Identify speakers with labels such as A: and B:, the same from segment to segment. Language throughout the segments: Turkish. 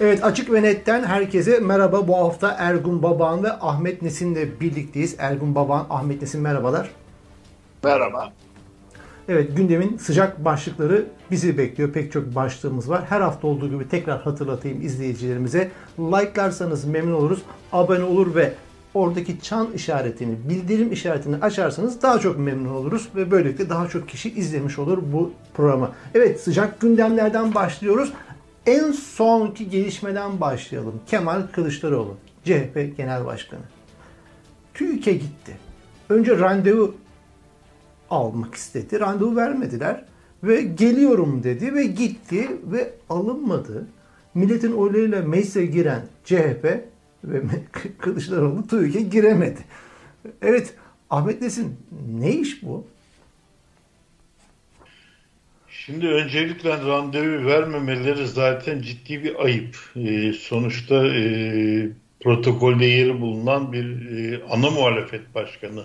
A: Evet Açık ve Net'ten herkese merhaba. Bu hafta Ergun Baban ve Ahmet Nesin'le birlikteyiz. Ergun Baban, Ahmet Nesin merhabalar.
B: Merhaba.
A: Evet gündemin sıcak başlıkları bizi bekliyor. Pek çok başlığımız var. Her hafta olduğu gibi tekrar hatırlatayım izleyicilerimize. Like'larsanız memnun oluruz. Abone olur ve oradaki çan işaretini, bildirim işaretini açarsanız daha çok memnun oluruz ve böylelikle daha çok kişi izlemiş olur bu programı. Evet sıcak gündemlerden başlıyoruz. En sonki gelişmeden başlayalım. Kemal Kılıçdaroğlu, CHP Genel Başkanı. TÜİK'e gitti. Önce randevu almak istedi. Randevu vermediler ve geliyorum dedi ve gitti ve alınmadı. Milletin oylarıyla meclise giren CHP ve Kılıçdaroğlu TÜİK'e giremedi. Evet Ahmet Nesin ne iş bu?
B: Şimdi öncelikle randevu vermemeleri zaten ciddi bir ayıp. Ee, sonuçta e, protokolde yeri bulunan bir e, ana muhalefet başkanı.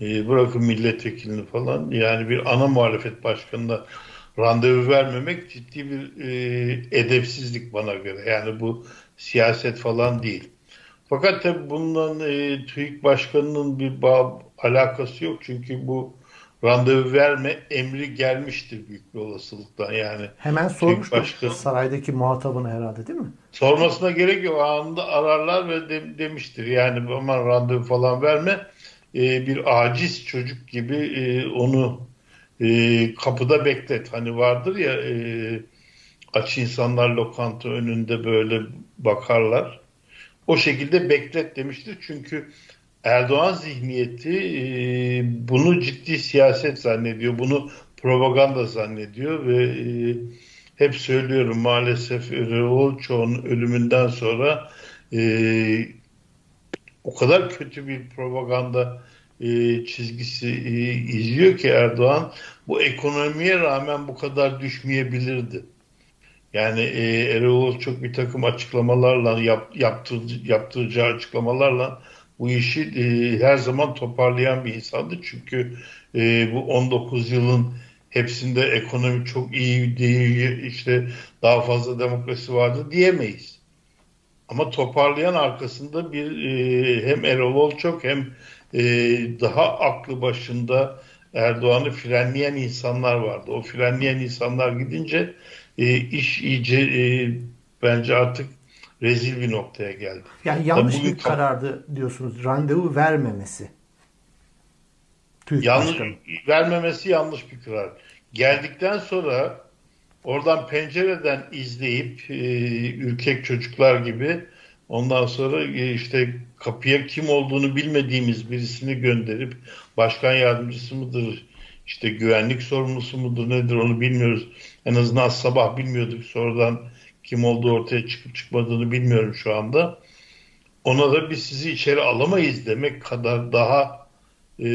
B: E, bırakın milletvekilini falan. Yani bir ana muhalefet başkanına randevu vermemek ciddi bir e, edepsizlik bana göre. Yani bu siyaset falan değil. Fakat tabii bundan e, TÜİK Başkanı'nın bir bağ, alakası yok. Çünkü bu randevu verme emri gelmiştir büyük bir olasılıkla. Yani
A: Hemen sormuştur başkanı, saraydaki muhatabına herhalde değil mi?
B: Sormasına gerek yok. Anında ararlar ve de, demiştir. Yani aman randevu falan verme. E, bir aciz çocuk gibi e, onu e, kapıda beklet. Hani vardır ya e, aç insanlar lokanta önünde böyle bakarlar. O şekilde beklet demiştir. Çünkü Erdoğan zihniyeti e, bunu ciddi siyaset zannediyor. Bunu propaganda zannediyor ve e, hep söylüyorum maalesef Erol çoğun ölümünden sonra e, o kadar kötü bir propaganda e, çizgisi e, izliyor ki Erdoğan bu ekonomiye rağmen bu kadar düşmeyebilirdi. Yani e, Erol çok bir takım açıklamalarla yap, yaptır, yaptıracağı açıklamalarla bu işi e, her zaman toparlayan bir insandı. Çünkü e, bu 19 yılın hepsinde ekonomi çok iyi değil, işte daha fazla demokrasi vardı diyemeyiz. Ama toparlayan arkasında bir e, hem Erol çok hem e, daha aklı başında Erdoğan'ı frenleyen insanlar vardı. O frenleyen insanlar gidince e, iş iyice e, bence artık rezil bir noktaya geldi.
A: Yani yanlış Tabii bir karardı diyorsunuz. Randevu vermemesi.
B: TÜİK yanlış, vermemesi yanlış bir karar. Geldikten sonra oradan pencereden izleyip e, ürkek çocuklar gibi ondan sonra e, işte kapıya kim olduğunu bilmediğimiz birisini gönderip başkan yardımcısı mıdır, işte güvenlik sorumlusu mudur nedir onu bilmiyoruz. En azından sabah bilmiyorduk sonradan kim olduğu ortaya çıkıp çıkmadığını bilmiyorum şu anda. Ona da biz sizi içeri alamayız demek kadar daha e,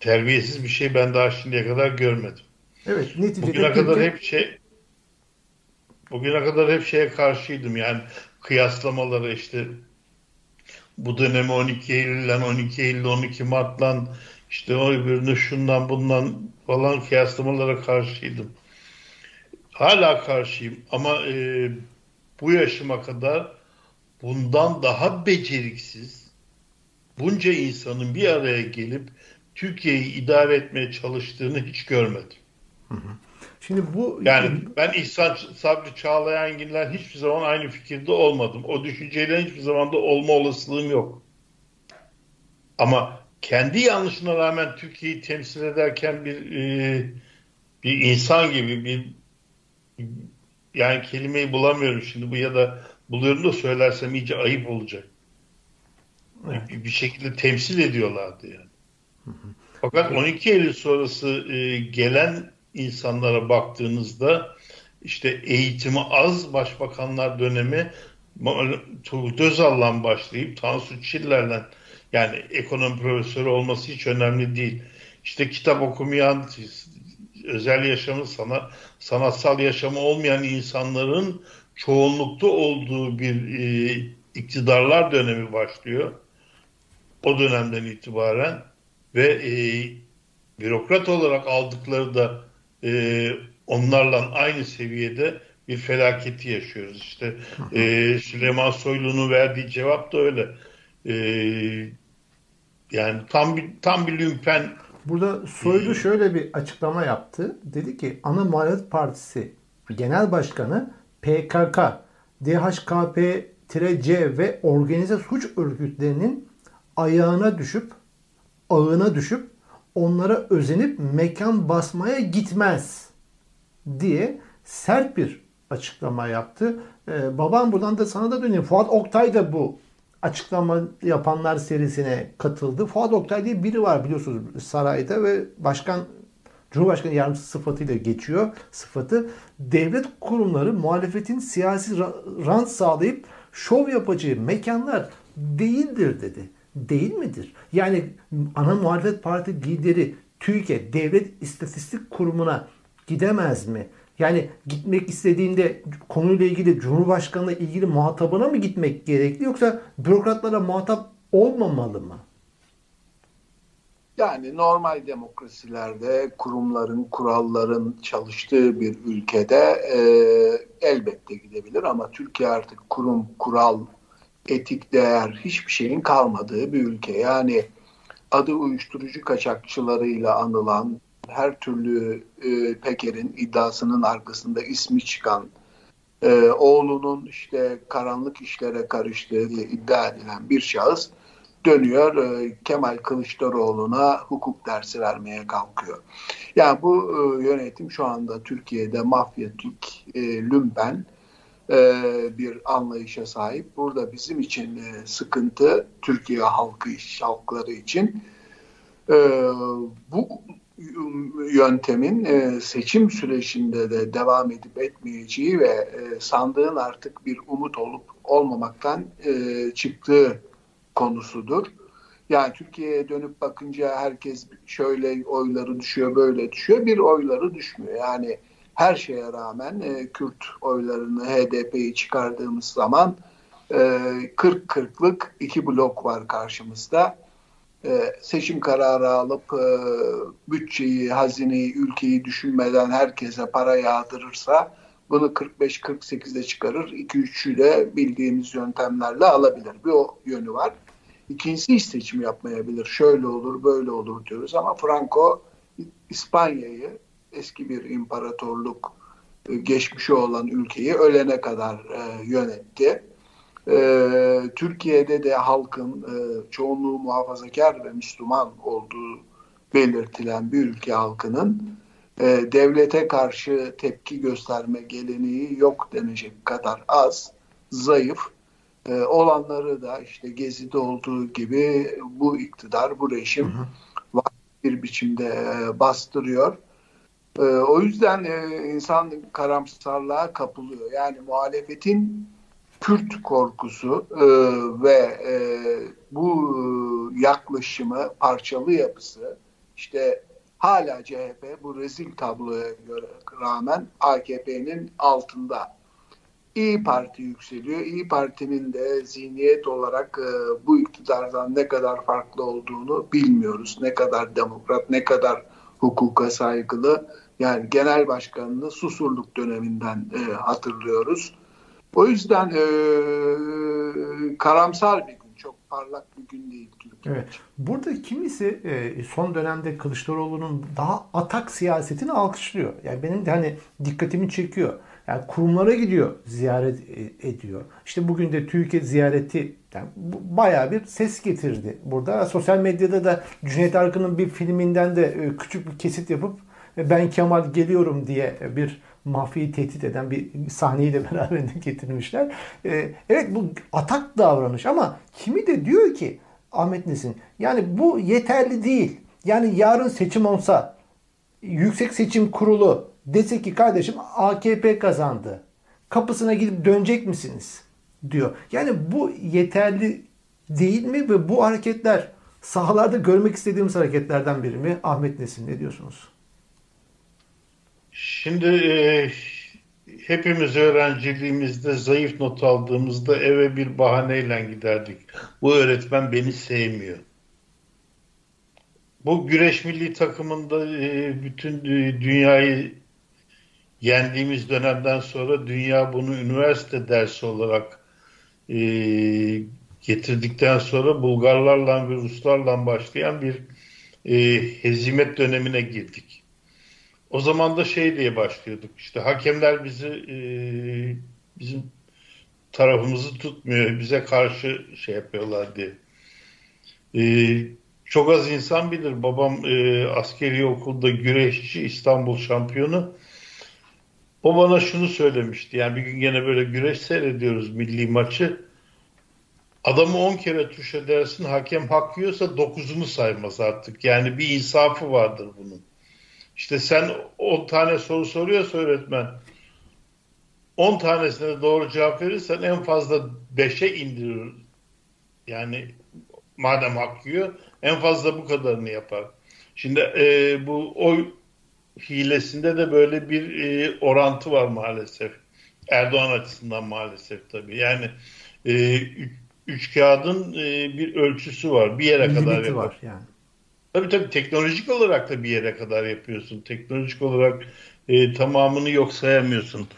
B: terbiyesiz bir şey ben daha şimdiye kadar görmedim.
A: Evet,
B: neticede bugüne kadar hep şey bugüne kadar hep şeye karşıydım yani kıyaslamaları işte bu dönemi 12 Eylül'den 12 Eylül 12 Mart'tan işte o öbürünü şundan bundan falan kıyaslamalara karşıydım. Hala karşıyım ama e, bu yaşıma kadar bundan daha beceriksiz bunca insanın bir araya gelip Türkiye'yi idare etmeye çalıştığını hiç görmedim. Şimdi bu yani ben İhsan Sabri Çağlayangiller hiçbir zaman aynı fikirde olmadım. O düşünceyle hiçbir zaman da olma olasılığım yok. Ama kendi yanlışına rağmen Türkiye'yi temsil ederken bir e, bir insan gibi bir yani kelimeyi bulamıyorum şimdi bu ya da buluyorum da söylersem iyice ayıp olacak. Evet. Bir, şekilde temsil ediyorlardı yani. Hı hı. Fakat 12 Eylül sonrası e, gelen insanlara baktığınızda işte eğitimi az başbakanlar dönemi Turgut Özal'dan başlayıp Tansu Çiller'den yani ekonomi profesörü olması hiç önemli değil. İşte kitap okumayan, özel yaşamı, sana, sanatsal yaşamı olmayan insanların çoğunlukta olduğu bir e, iktidarlar dönemi başlıyor. O dönemden itibaren ve e, bürokrat olarak aldıkları da e, onlarla aynı seviyede bir felaketi yaşıyoruz. İşte e, Süleyman Soylu'nun verdiği cevap da öyle. E, yani tam bir tam bir lümpen.
A: Burada Soylu şöyle bir açıklama yaptı. Dedi ki ana muhalefet partisi genel başkanı PKK, DHKP-C ve organize suç örgütlerinin ayağına düşüp ağına düşüp onlara özenip mekan basmaya gitmez diye sert bir açıklama yaptı. Ee, babam buradan da sana da dönüyor. Fuat Oktay da bu açıklama yapanlar serisine katıldı. Fuat Oktay diye biri var biliyorsunuz sarayda ve başkan Cumhurbaşkanı yardımcısı sıfatıyla geçiyor sıfatı. Devlet kurumları muhalefetin siyasi rant sağlayıp şov yapacağı mekanlar değildir dedi. Değil midir? Yani ana muhalefet parti lideri TÜİK'e, Devlet İstatistik Kurumu'na gidemez mi? Yani gitmek istediğinde konuyla ilgili Cumhurbaşkanı'na ilgili muhatabına mı gitmek gerekli yoksa bürokratlara muhatap olmamalı mı?
C: Yani normal demokrasilerde kurumların, kuralların çalıştığı bir ülkede e, elbette gidebilir ama Türkiye artık kurum, kural, etik değer hiçbir şeyin kalmadığı bir ülke. Yani adı uyuşturucu kaçakçılarıyla anılan her türlü e, Peker'in iddiasının arkasında ismi çıkan e, oğlunun işte karanlık işlere karıştığı diye iddia edilen bir şahıs dönüyor e, Kemal Kılıçdaroğlu'na hukuk dersi vermeye kalkıyor. Yani bu e, yönetim şu anda Türkiye'de mafyatik, e, lümpen e, bir anlayışa sahip. Burada bizim için e, sıkıntı Türkiye halkı, halkları için e, bu yöntemin e, seçim sürecinde de devam edip etmeyeceği ve e, sandığın artık bir umut olup olmamaktan e, çıktığı konusudur. Yani Türkiye'ye dönüp bakınca herkes şöyle oyları düşüyor, böyle düşüyor. Bir oyları düşmüyor. Yani her şeye rağmen Kürt oylarını HDP'yi çıkardığımız zaman 40-40'lık iki blok var karşımızda e, seçim kararı alıp e, bütçeyi, hazineyi, ülkeyi düşünmeden herkese para yağdırırsa bunu 45-48'e çıkarır. 2-3'ü de bildiğimiz yöntemlerle alabilir. Bir o yönü var. İkincisi hiç seçim yapmayabilir. Şöyle olur, böyle olur diyoruz ama Franco İspanya'yı eski bir imparatorluk e, geçmişi olan ülkeyi ölene kadar yönetti e, Türkiye'de de halkın e, çoğunluğu muhafazakar ve Müslüman olduğu belirtilen bir ülke halkının e, devlete karşı tepki gösterme geleneği yok denecek kadar az, zayıf. E, olanları da işte Gezi'de olduğu gibi bu iktidar, bu rejim hı hı. bir biçimde e, bastırıyor. E, o yüzden e, insan karamsarlığa kapılıyor. Yani muhalefetin Kürt korkusu e, ve e, bu yaklaşımı, parçalı yapısı işte hala CHP bu rezil tabloya göre rağmen AKP'nin altında. İyi Parti yükseliyor. İyi Parti'nin de zihniyet olarak e, bu iktidardan ne kadar farklı olduğunu bilmiyoruz. Ne kadar demokrat, ne kadar hukuka saygılı. Yani genel başkanını Susurluk döneminden e, hatırlıyoruz. O yüzden e, karamsar bir gün, çok parlak bir gün değil Türkiye.
A: Evet. Burada kimisi e, son dönemde Kılıçdaroğlu'nun daha atak siyasetini alkışlıyor. Yani benim de hani dikkatimi çekiyor. Yani kurumlara gidiyor, ziyaret e, ediyor. İşte bugün de Türkiye ziyareti yani bayağı bir ses getirdi burada. Sosyal medyada da Cüneyt Arkın'ın bir filminden de e, küçük bir kesit yapıp ben Kemal geliyorum diye bir mafyayı tehdit eden bir sahneyi de beraberinde getirmişler. Ee, evet bu atak davranış ama kimi de diyor ki Ahmet Nesin yani bu yeterli değil. Yani yarın seçim olsa Yüksek Seçim Kurulu dese ki kardeşim AKP kazandı. Kapısına gidip dönecek misiniz? diyor. Yani bu yeterli değil mi ve bu hareketler sahalarda görmek istediğimiz hareketlerden biri mi? Ahmet Nesin ne diyorsunuz?
B: Şimdi e, hepimiz öğrenciliğimizde zayıf not aldığımızda eve bir bahaneyle giderdik. Bu öğretmen beni sevmiyor. Bu güreş milli takımında e, bütün dünyayı yendiğimiz dönemden sonra dünya bunu üniversite dersi olarak e, getirdikten sonra Bulgarlarla ve Ruslarla başlayan bir e, hezimet dönemine girdik. O zaman da şey diye başlıyorduk. İşte hakemler bizi e, bizim tarafımızı tutmuyor. Bize karşı şey yapıyorlar diye. E, çok az insan bilir. Babam e, askeri okulda güreşçi, İstanbul şampiyonu. O bana şunu söylemişti. Yani bir gün gene böyle güreş seyrediyoruz milli maçı. Adamı 10 kere tuş edersin hakem hak yiyorsa 9'unu saymaz artık. Yani bir insafı vardır bunun. İşte sen 10 tane soru soruyorsa öğretmen 10 tanesine doğru cevap verirsen en fazla 5'e indirir. Yani madem hak yiyor en fazla bu kadarını yapar. Şimdi e, bu oy hilesinde de böyle bir e, orantı var maalesef. Erdoğan açısından maalesef tabii. Yani e, üç, üç kağıdın e, bir ölçüsü var. Bir yere
A: Bir
B: kadar yapar.
A: var yani.
B: Tabii tabii teknolojik olarak da bir yere kadar yapıyorsun. Teknolojik olarak e, tamamını yok sayamıyorsun.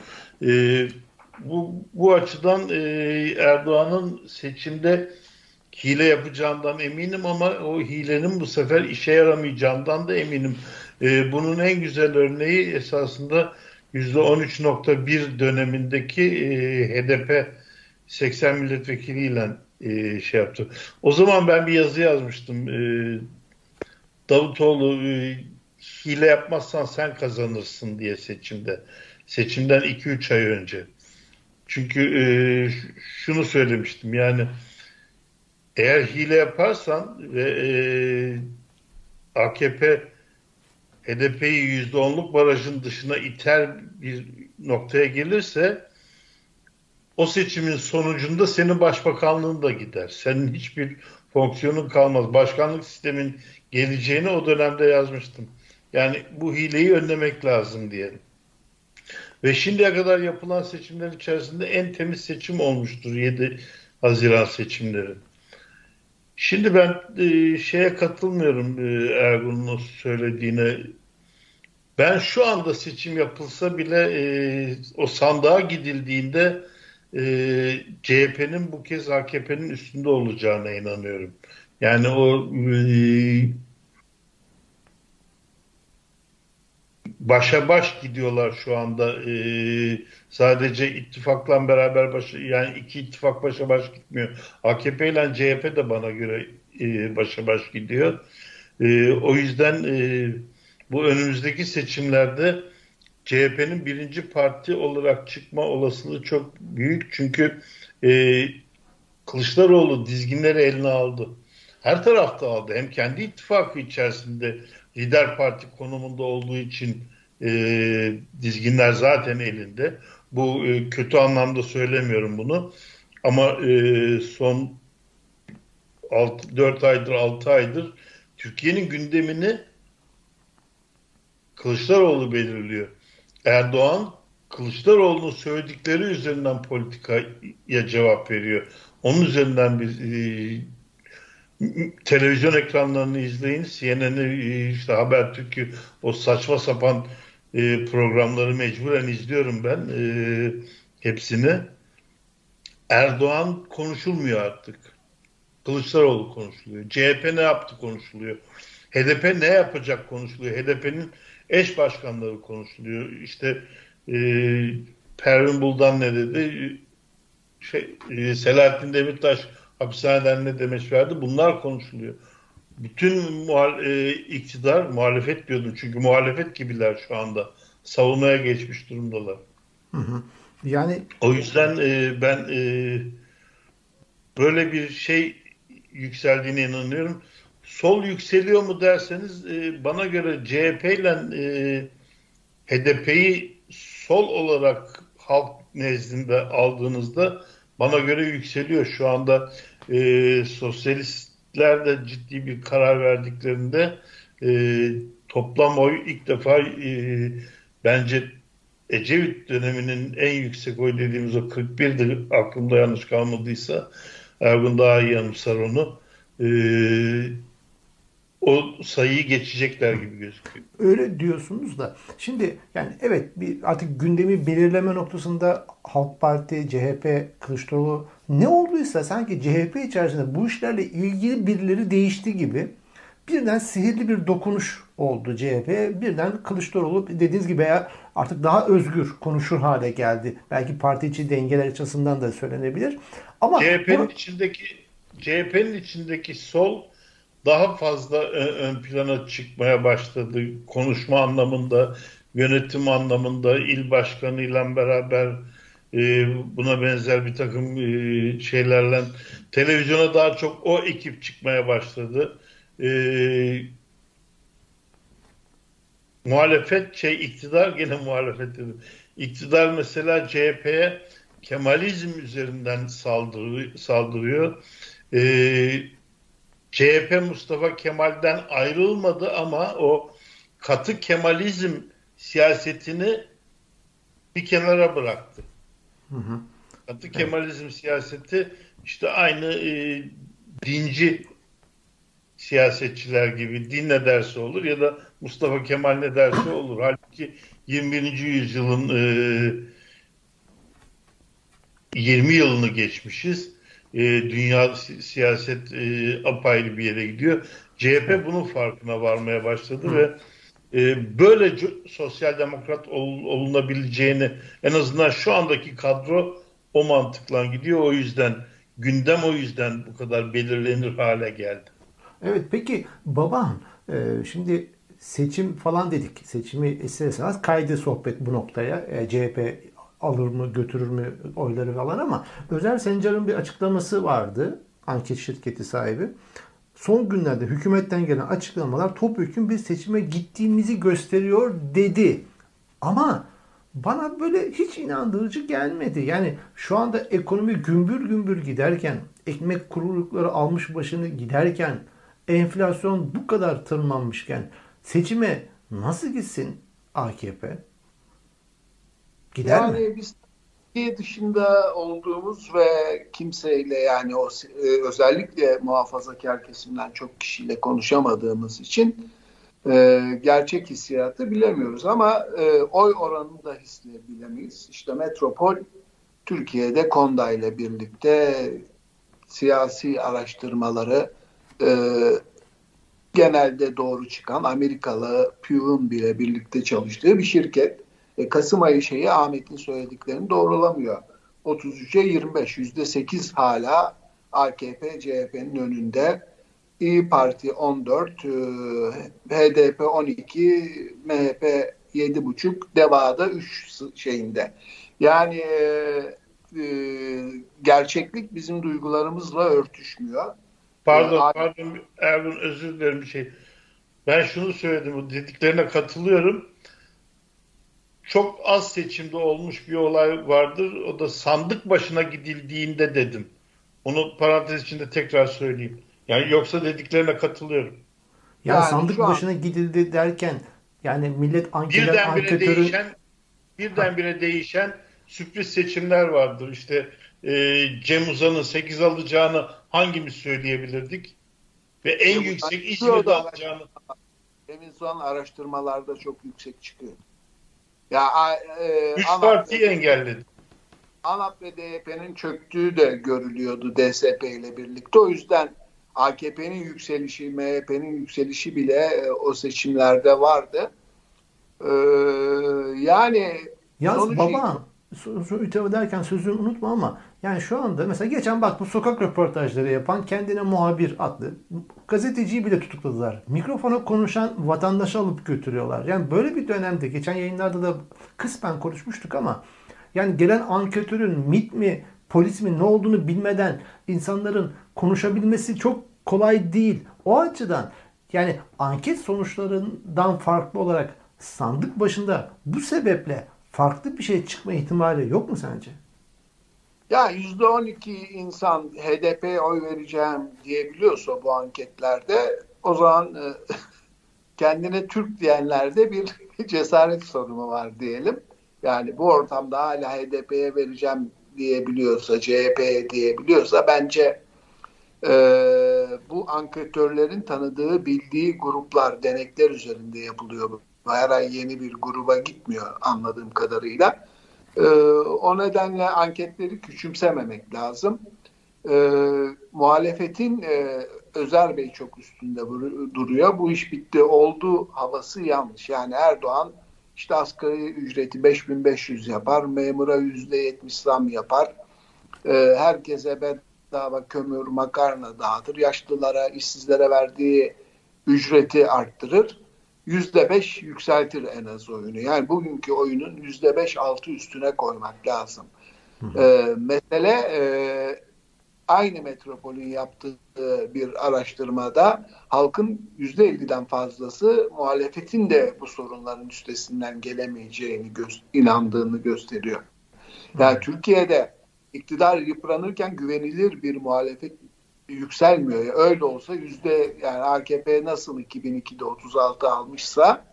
B: E, bu, bu açıdan e, Erdoğan'ın seçimde hile yapacağından eminim ama o hilenin bu sefer işe yaramayacağından da eminim. E, bunun en güzel örneği esasında %13.1 dönemindeki e, HDP 80 milletvekiliyle e, şey yaptı. O zaman ben bir yazı yazmıştım. E, Davutoğlu e, hile yapmazsan sen kazanırsın diye seçimde. Seçimden 2-3 ay önce. Çünkü e, şunu söylemiştim yani eğer hile yaparsan ve e, AKP HDP'yi %10'luk barajın dışına iter bir noktaya gelirse o seçimin sonucunda senin başbakanlığın da gider. Senin hiçbir fonksiyonun kalmaz. Başkanlık sistemin geleceğini o dönemde yazmıştım. Yani bu hileyi önlemek lazım diye. Ve şimdiye kadar yapılan seçimler içerisinde en temiz seçim olmuştur 7 Haziran seçimleri. Şimdi ben e, şeye katılmıyorum e, Ergun'un söylediğine. Ben şu anda seçim yapılsa bile e, o sandığa gidildiğinde e, CHP'nin bu kez AKP'nin üstünde olacağına inanıyorum. Yani o e, başa baş gidiyorlar şu anda. E, sadece ittifakla beraber baş, yani iki ittifak başa baş gitmiyor. AKP ile CHP de bana göre e, başa baş gidiyor. E, o yüzden e, bu önümüzdeki seçimlerde CHP'nin birinci parti olarak çıkma olasılığı çok büyük. Çünkü e, Kılıçdaroğlu dizginleri eline aldı. Her tarafta aldı. Hem kendi ittifakı içerisinde lider parti konumunda olduğu için e, dizginler zaten elinde. Bu e, kötü anlamda söylemiyorum bunu. Ama e, son 6, 4 aydır 6 aydır Türkiye'nin gündemini Kılıçdaroğlu belirliyor. Erdoğan Kılıçdaroğlu'nun söyledikleri üzerinden politikaya cevap veriyor. Onun üzerinden bir e, televizyon ekranlarını izleyin. CNN'i e, işte Habertürk'ü o saçma sapan e, programları mecburen izliyorum ben e, hepsini. Erdoğan konuşulmuyor artık. Kılıçdaroğlu konuşuluyor. CHP ne yaptı konuşuluyor. HDP ne yapacak konuşuluyor. HDP'nin eş başkanları konuşuluyor. İşte e, Pervin Buldan ne dedi? Şey, e, Selahattin Demirtaş hapishaneden ne demeç verdi? Bunlar konuşuluyor. Bütün muhal e, iktidar muhalefet diyordum. Çünkü muhalefet gibiler şu anda. Savunmaya geçmiş durumdalar.
A: Hı hı. Yani
B: o yüzden e, ben e, böyle bir şey yükseldiğine inanıyorum. Sol yükseliyor mu derseniz e, bana göre CHP ile e, HDP'yi sol olarak halk nezdinde aldığınızda bana göre yükseliyor. Şu anda e, sosyalistler de ciddi bir karar verdiklerinde e, toplam oy ilk defa e, bence Ecevit döneminin en yüksek oy dediğimiz o 41'dir aklımda yanlış kalmadıysa Ergun daha iyi yanımsar onu. Ee, o sayıyı geçecekler gibi gözüküyor.
A: Öyle diyorsunuz da. Şimdi yani evet bir artık gündemi belirleme noktasında Halk Parti, CHP, Kılıçdaroğlu ne olduysa sanki CHP içerisinde bu işlerle ilgili birileri değişti gibi birden sihirli bir dokunuş oldu CHP. Birden Kılıçdaroğlu dediğiniz gibi artık daha özgür konuşur hale geldi. Belki parti içi dengeler açısından da söylenebilir. Ama
B: CHP'nin bu... içindeki CHP'nin içindeki sol daha fazla ön plana çıkmaya başladı. Konuşma anlamında, yönetim anlamında, il başkanıyla beraber e, buna benzer bir takım e, şeylerle televizyona daha çok o ekip çıkmaya başladı. E, muhalefet şey iktidar gene muhalefet dedim. İktidar mesela CHP'ye Kemalizm üzerinden saldırı, saldırıyor. Ee, CHP Mustafa Kemal'den ayrılmadı ama o katı Kemalizm siyasetini bir kenara bıraktı. Hı hı. Katı evet. Kemalizm siyaseti işte aynı e, dinci siyasetçiler gibi din ne derse olur ya da Mustafa Kemal ne derse olur. Halbuki 21. yüzyılın e, 20 yılını geçmişiz e, dünya siyaset e, apayrı bir yere gidiyor. CHP bunun farkına varmaya başladı Hı. ve e, böyle sosyal demokrat ol, olunabileceğini en azından şu andaki kadro o mantıkla gidiyor. O yüzden gündem o yüzden bu kadar belirlenir hale geldi.
A: Evet peki baban e, şimdi seçim falan dedik. Seçimi isterseniz kaydı sohbet bu noktaya. E, CHP alır mı götürür mü oyları falan ama Özer Sencar'ın bir açıklaması vardı. Anket şirketi sahibi. Son günlerde hükümetten gelen açıklamalar topyekun bir seçime gittiğimizi gösteriyor dedi. Ama bana böyle hiç inandırıcı gelmedi. Yani şu anda ekonomi gümbür gümbür giderken, ekmek kurulukları almış başını giderken, enflasyon bu kadar tırmanmışken seçime nasıl gitsin AKP?
C: Gider yani mi? biz Türkiye dışında olduğumuz ve kimseyle yani o e, özellikle muhafazakar kesimden çok kişiyle konuşamadığımız için e, gerçek hissiyatı bilemiyoruz ama e, oy oranını da hisleyebilemeyiz. İşte Metropol Türkiye'de Konda ile birlikte siyasi araştırmaları e, genelde doğru çıkan Amerikalı Pew'un bile birlikte çalıştığı bir şirket. E, Kasım ayı şeyi Ahmet'in söylediklerini doğrulamıyor. 33'e 25, yüzde 8 hala AKP, CHP'nin önünde. İyi Parti 14, e, HDP 12, MHP 7,5, DEVA'da 3 şeyinde. Yani e, e, gerçeklik bizim duygularımızla örtüşmüyor.
B: Pardon, e, pardon Ergun özür dilerim bir şey. Ben şunu söyledim, dediklerine katılıyorum çok az seçimde olmuş bir olay vardır. O da sandık başına gidildiğinde dedim. Onu parantez içinde tekrar söyleyeyim. Yani yoksa dediklerine katılıyorum.
A: Ya yani sandık başına an... gidildi derken yani millet ankeler birdenbire anketörü...
B: değişen birdenbire değişen sürpriz seçimler vardır. İşte e, Cem Uzan'ın 8 alacağını hangimiz söyleyebilirdik? Ve en Cem yüksek İzmir'de alacağını.
C: Cem Uzan araştırmalarda çok yüksek çıkıyor. Ya
B: e, Üç partiyi engelledi.
C: ANAP ve DYP'nin çöktüğü de görülüyordu DSP ile birlikte. O yüzden AKP'nin yükselişi, MHP'nin yükselişi bile e, o seçimlerde vardı. Ee, yani
A: Yaz sonucu... baba ithaf ederken sözünü unutma ama yani şu anda mesela geçen bak bu sokak röportajları yapan kendine muhabir adlı gazeteciyi bile tutukladılar. Mikrofona konuşan vatandaşı alıp götürüyorlar. Yani böyle bir dönemde geçen yayınlarda da kısmen konuşmuştuk ama yani gelen anketörün MIT mi polis mi ne olduğunu bilmeden insanların konuşabilmesi çok kolay değil. O açıdan yani anket sonuçlarından farklı olarak sandık başında bu sebeple farklı bir şey çıkma ihtimali yok mu sence?
C: Ya yüzde on iki insan HDP'ye oy vereceğim diyebiliyorsa bu anketlerde o zaman e, kendine Türk diyenlerde bir cesaret sorunu var diyelim. Yani bu ortamda hala HDP'ye vereceğim diyebiliyorsa, CHP'ye diyebiliyorsa bence e, bu anketörlerin tanıdığı, bildiği gruplar, denekler üzerinde yapılıyor. Her yeni bir gruba gitmiyor anladığım kadarıyla. E, o nedenle anketleri küçümsememek lazım. E, muhalefetin e, Özer Bey çok üstünde duruyor. Bu iş bitti oldu havası yanlış. Yani Erdoğan işte asgari ücreti 5500 yapar, memura %70 zam yapar, e, herkese bedava kömür, makarna dağıtır, yaşlılara, işsizlere verdiği ücreti arttırır. %5 yükseltir en az oyunu. Yani bugünkü oyunun %5 altı üstüne koymak lazım. E, mesele e, aynı metropolün yaptığı bir araştırmada halkın yüzde 50'den fazlası muhalefetin de bu sorunların üstesinden gelemeyeceğini gö- inandığını gösteriyor. Yani. Türkiye'de iktidar yıpranırken güvenilir bir muhalefet yükselmiyor. Öyle olsa yüzde yani AKP nasıl 2002'de 36 almışsa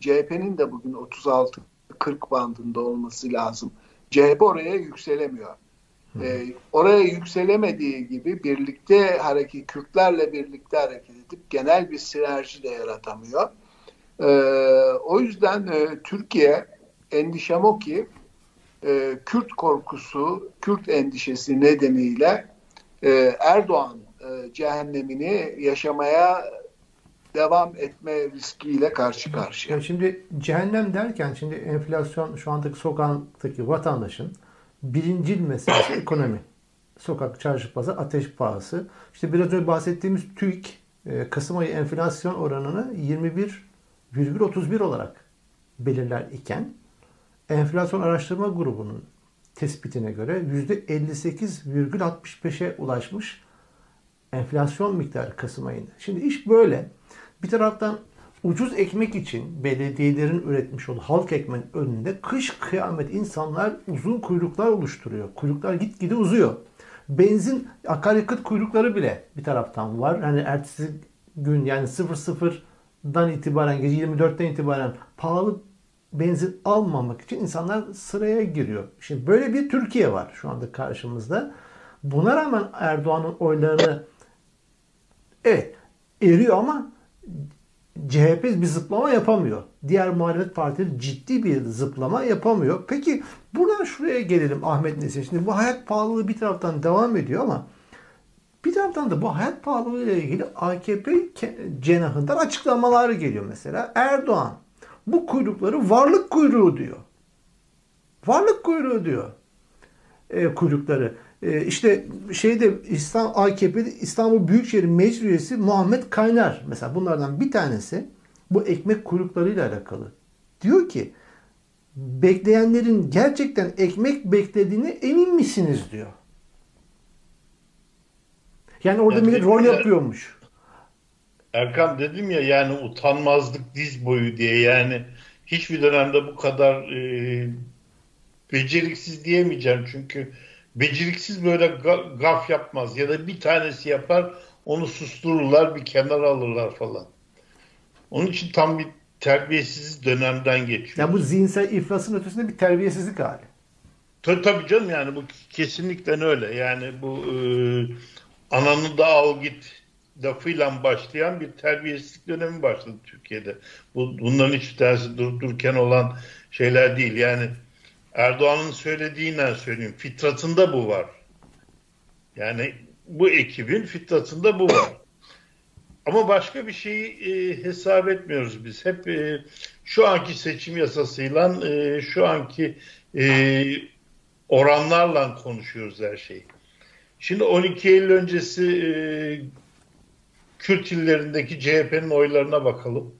C: CHP'nin de bugün 36 40 bandında olması lazım. CHP oraya yükselemiyor. E, oraya yükselemediği gibi birlikte hareket, Kürtlerle birlikte hareket edip genel bir sinerji de yaratamıyor. E, o yüzden e, Türkiye endişem o ki e, Kürt korkusu, Kürt endişesi nedeniyle e, Erdoğan e, cehennemini yaşamaya devam etme riskiyle karşı karşıya.
A: Ya şimdi cehennem derken şimdi enflasyon şu andaki sokaktaki vatandaşın birincil meselesi ekonomi. Sokak, çarşı, pazar, ateş pahası. İşte biraz önce bahsettiğimiz TÜİK e, Kasım ayı enflasyon oranını 21,31 olarak belirler iken enflasyon araştırma grubunun tespitine göre %58,65'e ulaşmış enflasyon miktarı Kasım ayında. Şimdi iş böyle. Bir taraftan ucuz ekmek için belediyelerin üretmiş olduğu halk ekmeğin önünde kış kıyamet insanlar uzun kuyruklar oluşturuyor. Kuyruklar gitgide uzuyor. Benzin akaryakıt kuyrukları bile bir taraftan var. Hani ertesi gün yani 00'dan itibaren gece 24'ten itibaren pahalı benzin almamak için insanlar sıraya giriyor. Şimdi böyle bir Türkiye var şu anda karşımızda. Buna rağmen Erdoğan'ın oylarını evet eriyor ama CHP bir zıplama yapamıyor. Diğer muhalefet partileri ciddi bir zıplama yapamıyor. Peki buradan şuraya gelelim Ahmet Nesin. Şimdi bu hayat pahalılığı bir taraftan devam ediyor ama bir taraftan da bu hayat pahalılığı ile ilgili AKP cenahından açıklamalar geliyor mesela. Erdoğan bu kuyrukları varlık kuyruğu diyor. Varlık kuyruğu diyor. E, kuyrukları. Ee, işte şeyde İslam AKP'de İstanbul Büyükşehir Meclis Üyesi Muhammed Kaynar mesela bunlardan bir tanesi bu ekmek kuyruklarıyla alakalı. Diyor ki bekleyenlerin gerçekten ekmek beklediğine emin misiniz diyor. Yani orada yani millet rol ya, yapıyormuş.
B: Erkan dedim ya yani utanmazlık diz boyu diye yani hiçbir dönemde bu kadar e, beceriksiz diyemeyeceğim çünkü beceriksiz böyle gaf yapmaz ya da bir tanesi yapar onu sustururlar bir kenara alırlar falan. Onun için tam bir terbiyesiz dönemden geçiyor.
A: Ya bu zihinsel iflasın ötesinde bir terbiyesizlik hali.
B: Tabii, tabii canım yani bu kesinlikle öyle. Yani bu e, ananı da al git lafıyla başlayan bir terbiyesizlik dönemi başladı Türkiye'de. Bu, bunların hiçbir tanesi dur, dururken olan şeyler değil. Yani Erdoğan'ın söylediğinden söyleyeyim. Fitratında bu var. Yani bu ekibin fitratında bu var. Ama başka bir şeyi e, hesap etmiyoruz biz. Hep e, şu anki seçim yasasıyla e, şu anki e, oranlarla konuşuyoruz her şeyi. Şimdi 12 Eylül öncesi e, Kürt illerindeki CHP'nin oylarına bakalım.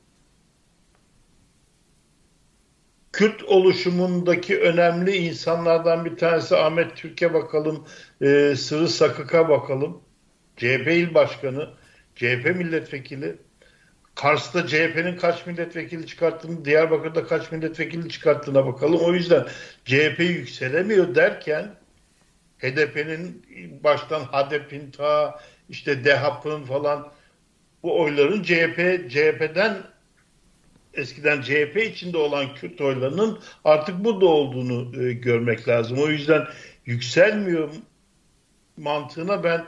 B: Kürt oluşumundaki önemli insanlardan bir tanesi Ahmet Türk'e bakalım, e, Sırrı Sakık'a bakalım. CHP il başkanı, CHP milletvekili. Kars'ta CHP'nin kaç milletvekili çıkarttığını, Diyarbakır'da kaç milletvekili çıkarttığına bakalım. O yüzden CHP yükselemiyor derken HDP'nin baştan HDP'in ta işte DEHAP'ın falan bu oyların CHP CHP'den eskiden CHP içinde olan Kürt oylarının artık burada olduğunu e, görmek lazım. O yüzden yükselmiyor mantığına ben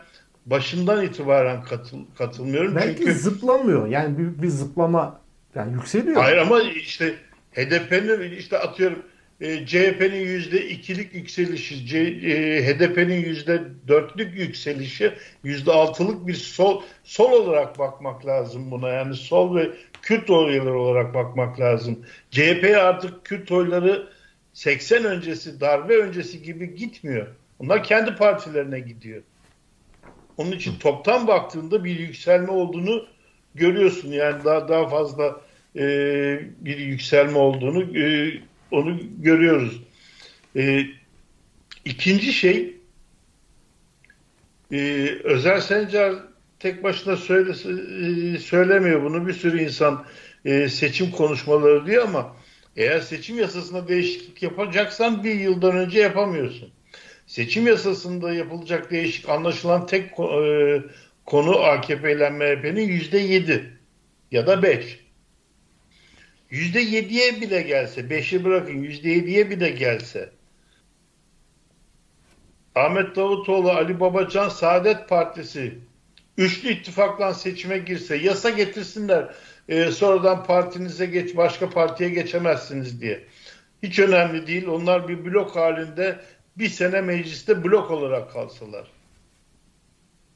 B: başından itibaren katıl, katılmıyorum.
A: Belki
B: Çünkü
A: zıplamıyor. Yani bir, bir zıplama yani yükseliyor.
B: Hayır ama işte HDP'nin işte atıyorum e, CHP'nin yüzde ikilik yükselişi, C, e, HDP'nin yüzde dörtlük yükselişi, yüzde altılık bir sol sol olarak bakmak lazım buna. Yani sol ve Kürt oyları olarak bakmak lazım. CHP artık Kürt oyları 80 öncesi, darbe öncesi gibi gitmiyor. Onlar kendi partilerine gidiyor. Onun için toptan baktığında bir yükselme olduğunu görüyorsun. Yani daha daha fazla e, bir yükselme olduğunu e, onu görüyoruz. E, ikinci şey e, Özel Sencer tek başına söyle, e, söylemiyor bunu. Bir sürü insan e, seçim konuşmaları diyor ama eğer seçim yasasına değişiklik yapacaksan bir yıldan önce yapamıyorsun. Seçim yasasında yapılacak değişik anlaşılan tek e, konu AKP ile MHP'nin yüzde yedi ya da beş. Yüzde yediye bile gelse, beşi bırakın yüzde yediye bile gelse Ahmet Davutoğlu, Ali Babacan, Saadet Partisi üçlü ittifakla seçime girse, yasa getirsinler, e, sonradan partinize geç, başka partiye geçemezsiniz diye. Hiç önemli değil. Onlar bir blok halinde bir sene mecliste blok olarak kalsalar.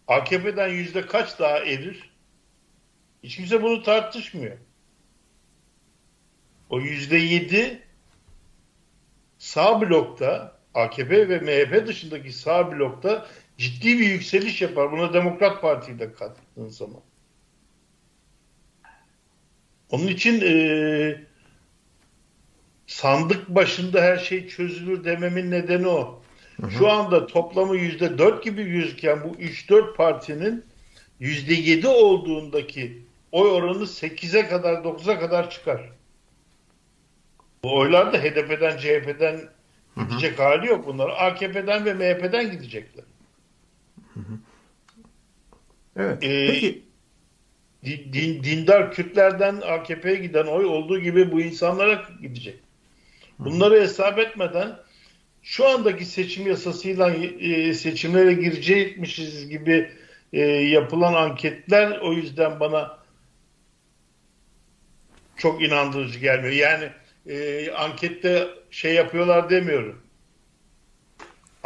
B: AKP'den yüzde kaç daha erir? Hiç kimse bunu tartışmıyor. O yüzde yedi sağ blokta AKP ve MHP dışındaki sağ blokta ciddi bir yükseliş yapar. Buna Demokrat Parti'yi de kattığın zaman. Onun için e, sandık başında her şey çözülür dememin nedeni o. Hı hı. Şu anda toplamı yüzde dört gibi gözüken bu üç dört partinin yüzde yedi olduğundaki oy oranı sekize kadar dokuza kadar çıkar. Bu oylar da HDP'den CHP'den gidecek hı hı. hali yok bunlar. AKP'den ve MHP'den gidecekler. Hı hı. Evet. Ee, Peki din, dindar Kürtlerden AKP'ye giden oy olduğu gibi bu insanlara gidecek. Bunları hesap etmeden şu andaki seçim yasasıyla e, seçimlere girecekmişiz gibi e, yapılan anketler o yüzden bana çok inandırıcı gelmiyor. Yani e, ankette şey yapıyorlar demiyorum.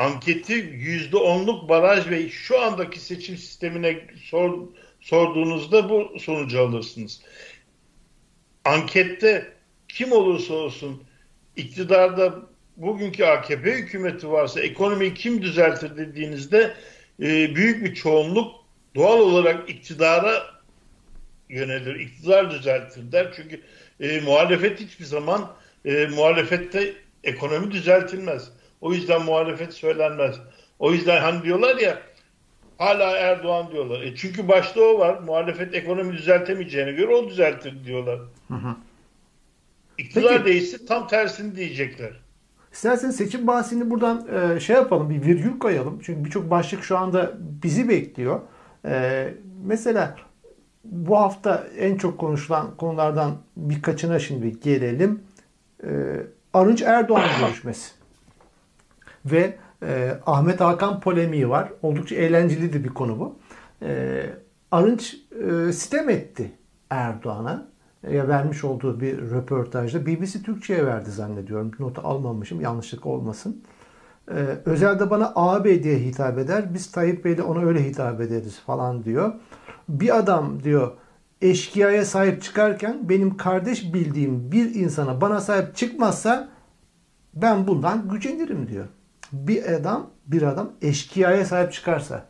B: Anketi yüzde onluk baraj ve şu andaki seçim sistemine sor, sorduğunuzda bu sonucu alırsınız. Ankette kim olursa olsun iktidarda bugünkü AKP hükümeti varsa ekonomiyi kim düzeltir dediğinizde e, büyük bir çoğunluk doğal olarak iktidara yönelir. İktidar düzeltir der. Çünkü e, muhalefet hiçbir zaman e, muhalefette ekonomi düzeltilmez. O yüzden muhalefet söylenmez. O yüzden hani diyorlar ya hala Erdoğan diyorlar. E çünkü başta o var. Muhalefet ekonomi düzeltemeyeceğine göre o düzeltir diyorlar. Hı hı. İktidar Peki, tam tersini diyecekler.
A: İsterseniz seçim bahsini buradan e, şey yapalım, bir virgül koyalım. Çünkü birçok başlık şu anda bizi bekliyor. E, mesela bu hafta en çok konuşulan konulardan birkaçına şimdi gelelim. E, Arınç Erdoğan görüşmesi. Ve e, Ahmet Hakan polemiği var. Oldukça eğlenceli de bir konu bu. E, Arınç e, sitem etti Erdoğan'a vermiş olduğu bir röportajda BBC Türkçe'ye verdi zannediyorum. Notu almamışım yanlışlık olmasın. Ee, Özel de bana abi diye hitap eder. Biz Tayyip Bey'le ona öyle hitap ederiz falan diyor. Bir adam diyor eşkıyaya sahip çıkarken benim kardeş bildiğim bir insana bana sahip çıkmazsa ben bundan gücenirim diyor. Bir adam bir adam eşkıyaya sahip çıkarsa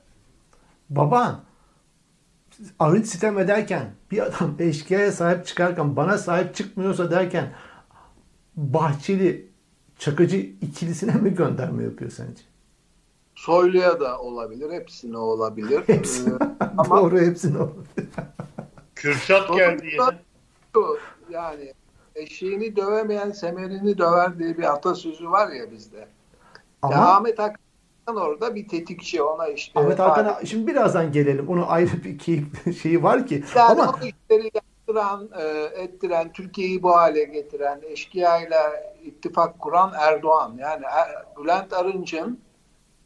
A: baban arınç sitem ederken bir adam eşkıyaya sahip çıkarken bana sahip çıkmıyorsa derken Bahçeli Çakıcı ikilisine mi gönderme yapıyor sence?
C: Soylu'ya da olabilir. Hepsine olabilir.
A: Hepsine. Ee, ama Doğru hepsine olabilir.
B: Kürşat geldi yine.
C: Yani eşeğini dövemeyen semerini döver diye bir atasözü var ya bizde. Ama... Ya Ahmet Hakan orada bir tetikçi ona işte.
A: Ahmet Hakan'a şimdi birazdan gelelim. Onun ayrı bir keyif şeyi var ki.
C: Yani ama... o işleri yaptıran, e, ettiren, Türkiye'yi bu hale getiren, eşkıya ile ittifak kuran Erdoğan. Yani er, Bülent Arınç'ın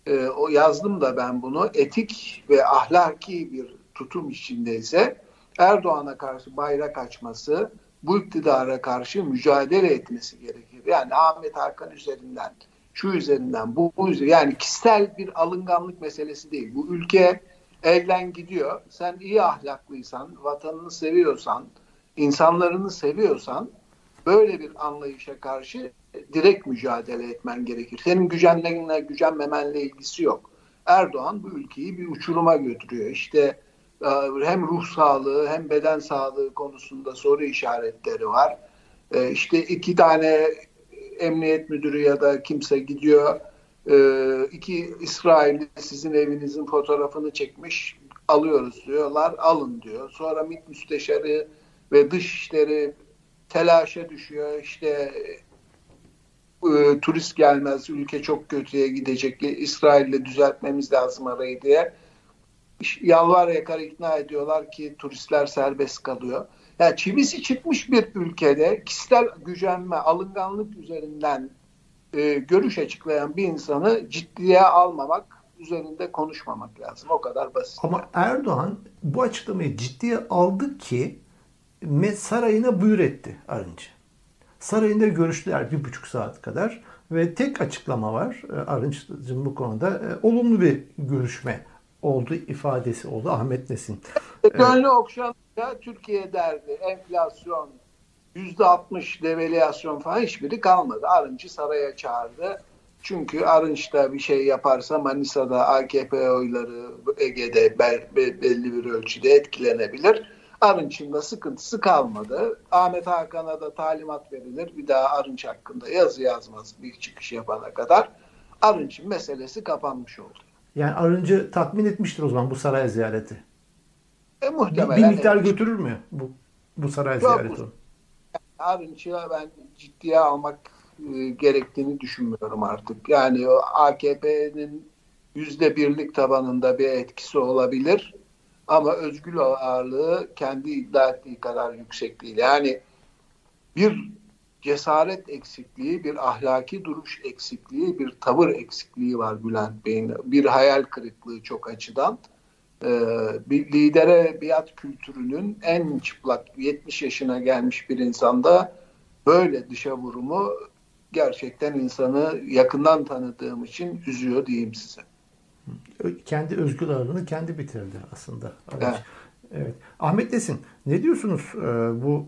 C: e, o yazdım da ben bunu etik ve ahlaki bir tutum içindeyse Erdoğan'a karşı bayrak açması, bu iktidara karşı mücadele etmesi gerekir. Yani Ahmet Hakan üzerinden, şu üzerinden, bu, bu üzerinden. Yani kişisel bir alınganlık meselesi değil. Bu ülke elden gidiyor. Sen iyi ahlaklıysan, vatanını seviyorsan, insanlarını seviyorsan böyle bir anlayışa karşı direkt mücadele etmen gerekir. Senin gücenmenle, gücenmemenle ilgisi yok. Erdoğan bu ülkeyi bir uçuruma götürüyor. İşte e, hem ruh sağlığı hem beden sağlığı konusunda soru işaretleri var. E, işte iki tane emniyet müdürü ya da kimse gidiyor e, iki İsrailli sizin evinizin fotoğrafını çekmiş alıyoruz diyorlar alın diyor. Sonra MİT müsteşarı ve dışişleri telaşa düşüyor. İşte e, turist gelmez, ülke çok kötüye gidecek, İsrail'le düzeltmemiz lazım arayı diye. Yalvar yakar ikna ediyorlar ki turistler serbest kalıyor. Yani çivisi çıkmış bir ülkede kişisel gücenme, alınganlık üzerinden e, görüş açıklayan bir insanı ciddiye almamak, üzerinde konuşmamak lazım. O kadar basit.
A: Ama Erdoğan bu açıklamayı ciddiye aldı ki sarayına buyur etti Arınç'ı. Sarayında görüştüler bir buçuk saat kadar ve tek açıklama var e, Arınç'ın bu konuda e, olumlu bir görüşme oldu ifadesi oldu Ahmet Nesin.
C: Gönlü okşanınca Türkiye derdi enflasyon yüzde altmış devalüasyon falan hiçbiri kalmadı. Arınç'ı saraya çağırdı. Çünkü Arınç da bir şey yaparsa Manisa'da AKP oyları Ege'de belli bir ölçüde etkilenebilir. Arınç'ın da sıkıntısı kalmadı. Ahmet Hakan'a da talimat verilir. Bir daha Arınç hakkında yazı yazmaz bir çıkış yapana kadar. Arınç'ın meselesi kapanmış oldu.
A: Yani Arınç'ı tatmin etmiştir o zaman bu saray ziyareti.
C: E, muhtemelen.
A: Bir, bir miktar götürür mü bu, bu saray Çok ziyareti?
C: Arınç'ı ben ciddiye almak e, gerektiğini düşünmüyorum artık. Yani o AKP'nin yüzde birlik tabanında bir etkisi olabilir ama özgül ağırlığı kendi iddia ettiği kadar yüksek değil. Yani bir cesaret eksikliği, bir ahlaki duruş eksikliği, bir tavır eksikliği var Bülent Bey'in. Bir hayal kırıklığı çok açıdan. Ee, bir lidere biat kültürünün en çıplak 70 yaşına gelmiş bir insanda böyle dışa vurumu gerçekten insanı yakından tanıdığım için üzüyor diyeyim size
A: kendi özgür ağırlığını kendi bitirdi aslında. Evet. evet. Ahmet Desin ne diyorsunuz e, bu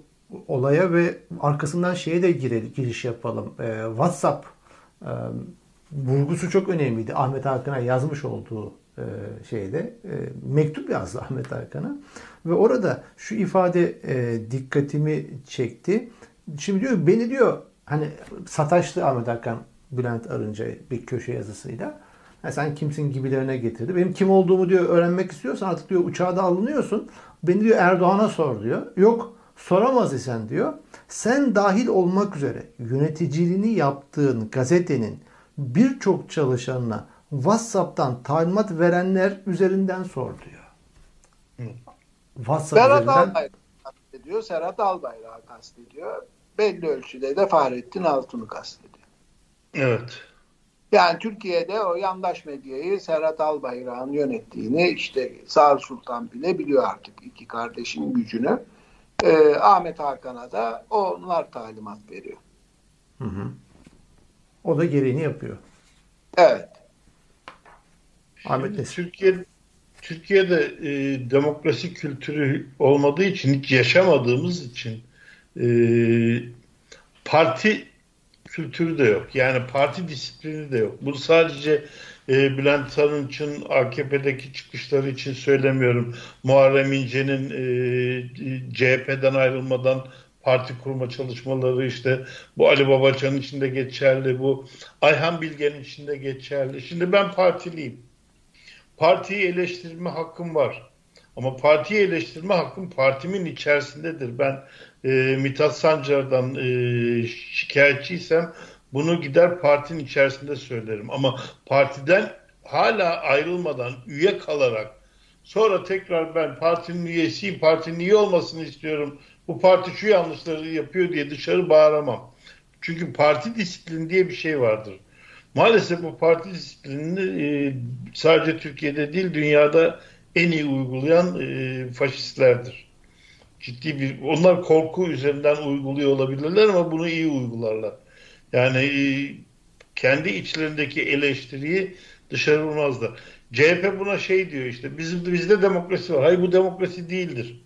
A: olaya ve arkasından şeye de girelim, giriş yapalım. E, WhatsApp e, vurgusu çok önemliydi. Ahmet Hakan'a yazmış olduğu e, şeyde e, mektup yazdı Ahmet Hakan'a ve orada şu ifade e, dikkatimi çekti. Şimdi diyor beni diyor hani sataştı Ahmet Hakan Bülent Arınca bir köşe yazısıyla. Yani sen kimsin gibilerine getirdi. Benim kim olduğumu diyor öğrenmek istiyorsan artık diyor uçağa da alınıyorsun. Beni diyor Erdoğan'a sor diyor. Yok soramaz isen diyor. Sen dahil olmak üzere yöneticiliğini yaptığın gazetenin birçok çalışanına WhatsApp'tan talimat verenler üzerinden sor diyor.
C: Hı. WhatsApp Serhat üzerinden... Albayrak kastediyor. Serhat Albayrak'ı kastediyor. Belli ölçüde de Fahrettin Altun'u kastediyor.
B: Evet.
C: Yani Türkiye'de o yandaş medyayı Serhat Albayrak'ın yönettiğini işte Sağır Sultan bile biliyor artık iki kardeşin gücünü. Ee, Ahmet Hakan'a da onlar talimat veriyor.
A: Hı hı. O da gereğini yapıyor.
C: Evet.
B: Ahmet Türkiye Türkiye'de e, demokrasi kültürü olmadığı için hiç yaşamadığımız için e, parti kültürü de yok. Yani parti disiplini de yok. Bu sadece e, Bülent Arınç'ın AKP'deki çıkışları için söylemiyorum. Muharrem İnce'nin e, CHP'den ayrılmadan parti kurma çalışmaları işte bu Ali Babacan'ın içinde geçerli, bu Ayhan Bilge'nin içinde geçerli. Şimdi ben partiliyim. Partiyi eleştirme hakkım var. Ama partiyi eleştirme hakkım partimin içerisindedir. Ben e, Mithat Sancar'dan e, şikayetçiysem bunu gider partinin içerisinde söylerim. Ama partiden hala ayrılmadan üye kalarak sonra tekrar ben partinin üyesiyim, partinin iyi olmasını istiyorum. Bu parti şu yanlışları yapıyor diye dışarı bağıramam. Çünkü parti disiplin diye bir şey vardır. Maalesef bu parti disiplinini e, sadece Türkiye'de değil dünyada en iyi uygulayan e, faşistlerdir. Ciddi bir onlar korku üzerinden uyguluyor olabilirler ama bunu iyi uygularlar. Yani e, kendi içlerindeki eleştiriyi dışarı vurmazlar. CHP buna şey diyor işte bizim bizde demokrasi var. Hayır bu demokrasi değildir.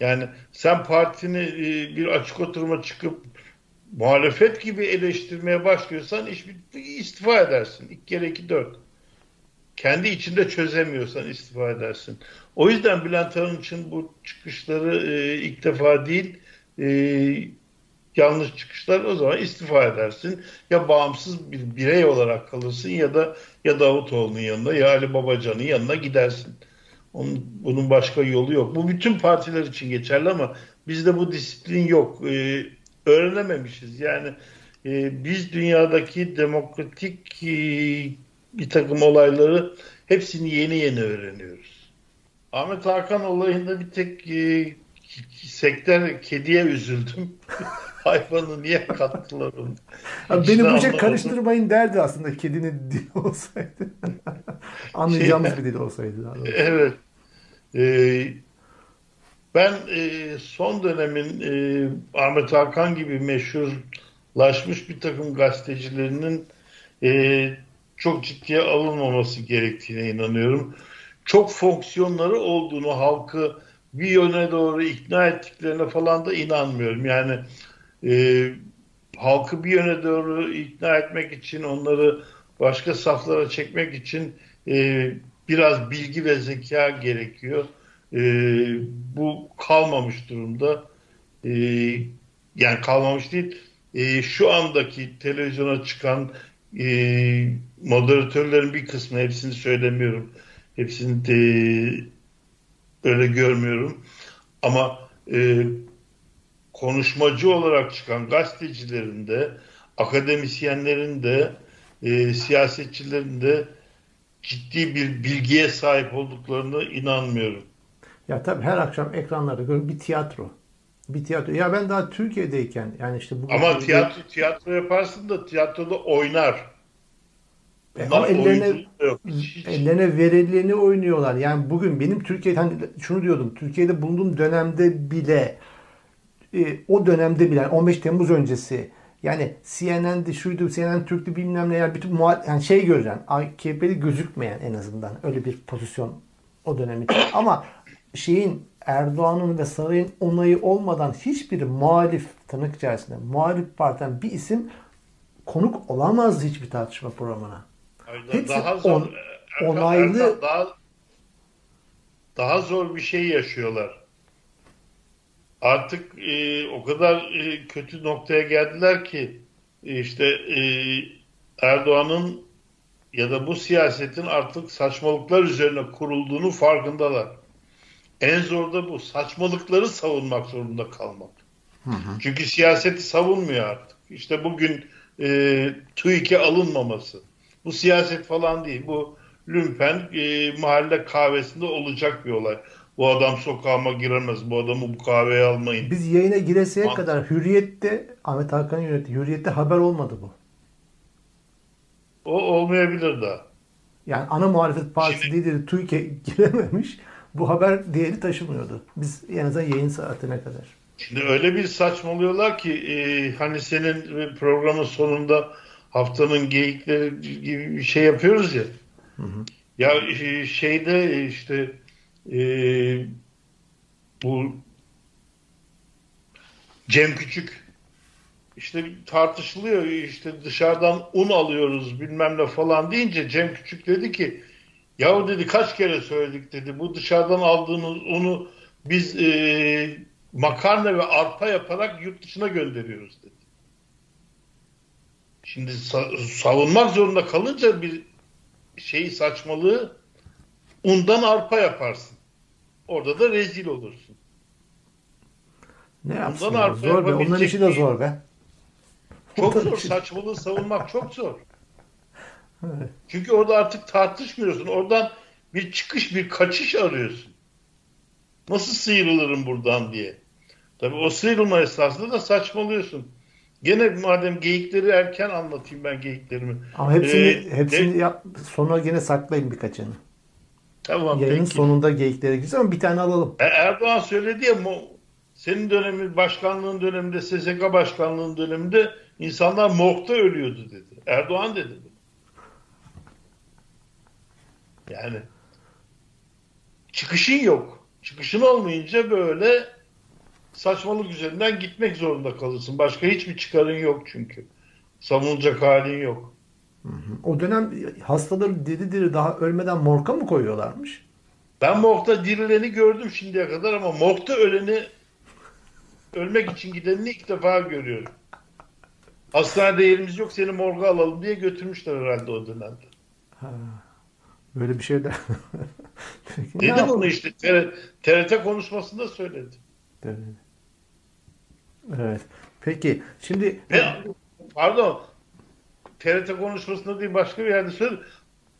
B: Yani sen partini bir açık oturuma çıkıp muhalefet gibi eleştirmeye başlıyorsan iş istifa edersin. İki kere iki dört. Kendi içinde çözemiyorsan istifa edersin. O yüzden Bülent Arınç'ın bu çıkışları e, ilk defa değil e, yanlış çıkışlar o zaman istifa edersin. Ya bağımsız bir birey olarak kalırsın ya da ya Davutoğlu'nun yanına ya Ali Babacan'ın yanına gidersin. Onun, bunun başka yolu yok. Bu bütün partiler için geçerli ama bizde bu disiplin yok. Ee, öğrenememişiz. Yani e, biz dünyadaki demokratik e, bir takım olayları hepsini yeni yeni öğreniyoruz. Ahmet Hakan olayında bir tek e, sektör kediye üzüldüm. Hayvanı niye kattılar onu?
A: Abi beni bu karıştırmayın derdi aslında kedinin dili olsaydı. Anlayacağımız şey, bir dil olsaydı. Daha
B: evet. Ee, ben e, son dönemin e, Ahmet Hakan gibi meşhurlaşmış bir takım gazetecilerinin e, çok ciddiye alınmaması gerektiğine inanıyorum. Çok fonksiyonları olduğunu halkı bir yöne doğru ikna ettiklerine falan da inanmıyorum. Yani e, halkı bir yöne doğru ikna etmek için onları başka saflara çekmek için e, biraz bilgi ve zeka gerekiyor. E, bu kalmamış durumda. E, yani kalmamış değil. E, şu andaki televizyona çıkan e, moderatörlerin bir kısmı hepsini söylemiyorum. Hepsini de öyle görmüyorum. Ama e, konuşmacı olarak çıkan gazetecilerin de, akademisyenlerin de, e, siyasetçilerin de ciddi bir bilgiye sahip olduklarını inanmıyorum.
A: Ya tabii her akşam ekranlarda görüyorum bir tiyatro. Bir tiyatro. Ya ben daha Türkiye'deyken yani işte
B: bu Ama tiyatro tiyatro yaparsın da tiyatroda oynar.
A: E, ama ellerine, ellerine verileni oynuyorlar. Yani bugün benim Türkiye'de hani şunu diyordum. Türkiye'de bulunduğum dönemde bile e, o dönemde bile 15 Temmuz öncesi yani CNN'di şuydu CNN Türk'tü bilmem ne yani bütün muhal yani şey gören AKP'li gözükmeyen en azından öyle bir pozisyon o dönem için. Ama şeyin Erdoğan'ın ve sarayın onayı olmadan hiçbir muhalif tırnak içerisinde muhalif partiden bir isim konuk olamazdı hiçbir tartışma programına.
B: Hepsi daha zor, on, onaylı daha, daha zor bir şey yaşıyorlar artık e, o kadar e, kötü noktaya geldiler ki e, işte e, Erdoğan'ın ya da bu siyasetin artık saçmalıklar üzerine kurulduğunu farkındalar. En zor da bu. Saçmalıkları savunmak zorunda kalmak. Hı hı. Çünkü siyaseti savunmuyor artık. İşte bugün e, TÜİK'e alınmaması. Bu siyaset falan değil. Bu lümpen e, mahalle kahvesinde olacak bir olay. Bu adam sokağıma giremez. Bu adamı bu kahveye almayın.
A: Biz yayına gireseye Mantık. kadar Hürriyet'te Ahmet Hakan yönetti. Hürriyet'te haber olmadı bu.
B: O olmayabilir daha.
A: Yani ana muhalefet partisi Şimdi, lideri TÜİK'e girememiş. Bu haber değeri taşımıyordu. Biz en azından yayın saatine kadar.
B: Şimdi öyle bir saçmalıyorlar ki e, hani senin programın sonunda haftanın geyikleri gibi bir şey yapıyoruz ya. Hı hı. Ya e, şeyde işte e, bu Cem Küçük işte tartışılıyor işte dışarıdan un alıyoruz bilmem ne falan deyince Cem Küçük dedi ki yahu dedi kaç kere söyledik dedi bu dışarıdan aldığımız unu biz e, makarna ve arpa yaparak yurt dışına gönderiyoruz dedi. Şimdi savunmak zorunda kalınca bir şeyi saçmalığı undan arpa yaparsın. Orada da rezil olursun.
A: Ne yapsın? Zor be. Onların işi de zor be.
B: Çok zor. Saçmalığı savunmak çok zor. Çünkü orada artık tartışmıyorsun. Oradan bir çıkış, bir kaçış arıyorsun. Nasıl sıyrılırım buradan diye. Tabii o sıyrılma esnasında da saçmalıyorsun. Gene madem geyikleri erken anlatayım ben geyiklerimi.
A: Ama hepsini,
B: Ee,
A: hepsini
B: de-
A: yap, sona yine saklayın birkaçını.
B: Tamam
A: Yayının
B: peki.
A: sonunda geyiklere gireceğiz ama bir tane alalım.
B: E, Erdoğan söyledi ya senin dönemin başkanlığın döneminde SSK başkanlığın döneminde insanlar morgda ölüyordu dedi. Erdoğan dedi. bunu. Yani çıkışın yok. Çıkışın olmayınca böyle saçmalık üzerinden gitmek zorunda kalırsın. Başka hiçbir çıkarın yok çünkü. Savunulacak halin yok.
A: O dönem hastaları diri diri daha ölmeden morka mı koyuyorlarmış?
B: Ben morgda dirileni gördüm şimdiye kadar ama morgda öleni ölmek için gidenini ilk defa görüyorum. Hastanede yerimiz yok seni morga alalım diye götürmüşler herhalde o dönemde.
A: Böyle bir şeyler. Peki, ne
B: Dedi
A: yapalım?
B: bunu işte TRT, TRT konuşmasında söyledi.
A: Evet. Evet. Peki şimdi
B: Ve pardon TRT konuşmasında değil başka bir yerde söyledi.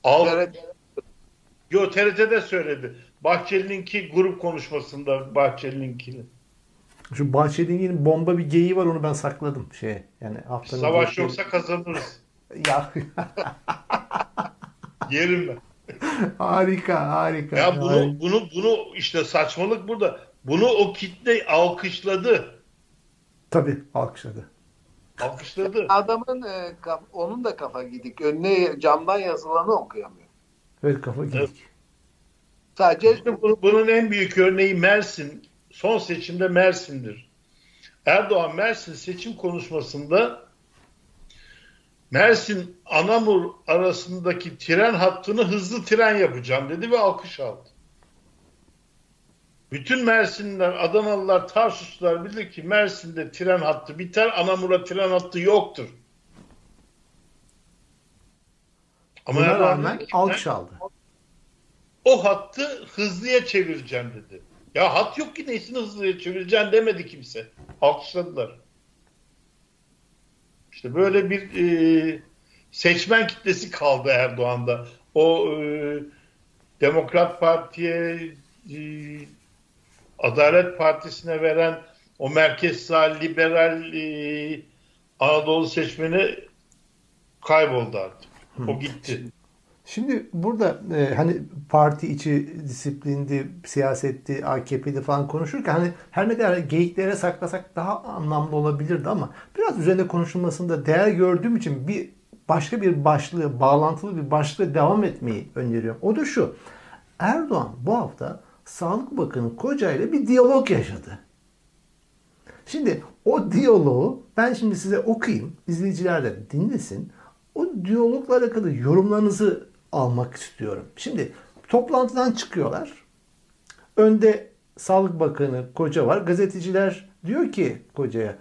B: Al,
C: Evet,
B: Yo TRT'de söyledi. Bahçeli'ninki grup konuşmasında Bahçeli'ninkini.
A: şu Bahçeli'nin bomba bir geyiği var onu ben sakladım şey yani haftanın
B: Savaş yoksa kazanırız.
A: ya
B: Yerim ben.
A: harika harika.
B: Ya
A: Harika.
B: bunu bunu bunu işte saçmalık burada. Bunu o kitle alkışladı.
A: tabii alkışladı.
B: Alkışladı.
C: adamın e, kaf- onun da kafa gidik. Önüne camdan yazılanı okuyamıyor.
A: Evet kafa gidik.
B: Evet.
C: Sadece
B: İşte bunu- bunun en büyük örneği Mersin. Son seçimde Mersin'dir. Erdoğan Mersin seçim konuşmasında Mersin Anamur arasındaki tren hattını hızlı tren yapacağım dedi ve alkış aldı. Bütün Mersinliler, Adanalılar, Tarsuslular bilir ki Mersin'de tren hattı biter, Anamur'a tren hattı yoktur. Ama
A: Buna rağmen alkış aldı.
B: o hattı hızlıya çevireceğim dedi. Ya hat yok ki neyini hızlıya çevireceğim demedi kimse. Alkışladılar. İşte böyle bir e, seçmen kitlesi kaldı Erdoğan'da. O e, Demokrat Parti'ye e, Adalet Partisi'ne veren o merkez sağ liberal e, Anadolu seçmeni kayboldu artık. O gitti.
A: Şimdi burada e, hani parti içi disiplindi, siyasetti, AKP'de falan konuşurken hani her ne kadar geyiklere saklasak daha anlamlı olabilirdi ama biraz üzerinde konuşulmasında değer gördüğüm için bir başka bir başlığı, bağlantılı bir başlığa devam etmeyi öneriyorum. O da şu. Erdoğan bu hafta Sağlık Bakanı Koca ile bir diyalog yaşadı. Şimdi o diyaloğu ben şimdi size okuyayım. izleyiciler de dinlesin. O diyalogla alakalı yorumlarınızı almak istiyorum. Şimdi toplantıdan çıkıyorlar. Önde Sağlık Bakanı Koca var. Gazeteciler diyor ki Koca'ya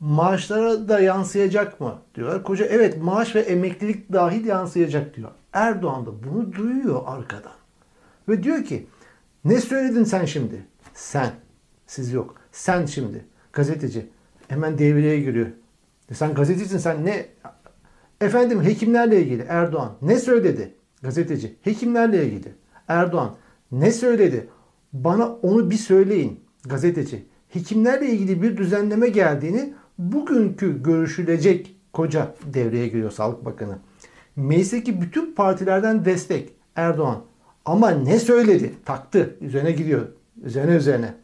A: maaşlara da yansıyacak mı diyorlar. Koca evet maaş ve emeklilik dahil yansıyacak diyor. Erdoğan da bunu duyuyor arkadan. Ve diyor ki ne söyledin sen şimdi? Sen. Siz yok. Sen şimdi. Gazeteci. Hemen devreye giriyor. E Sen gazetecisin sen ne? Efendim hekimlerle ilgili Erdoğan ne söyledi? Gazeteci. Hekimlerle ilgili. Erdoğan ne söyledi? Bana onu bir söyleyin. Gazeteci. Hekimlerle ilgili bir düzenleme geldiğini bugünkü görüşülecek koca devreye giriyor Sağlık Bakanı. Meclisteki bütün partilerden destek Erdoğan. Ama ne söyledi? Taktı. Üzerine gidiyor. Üzerine üzerine.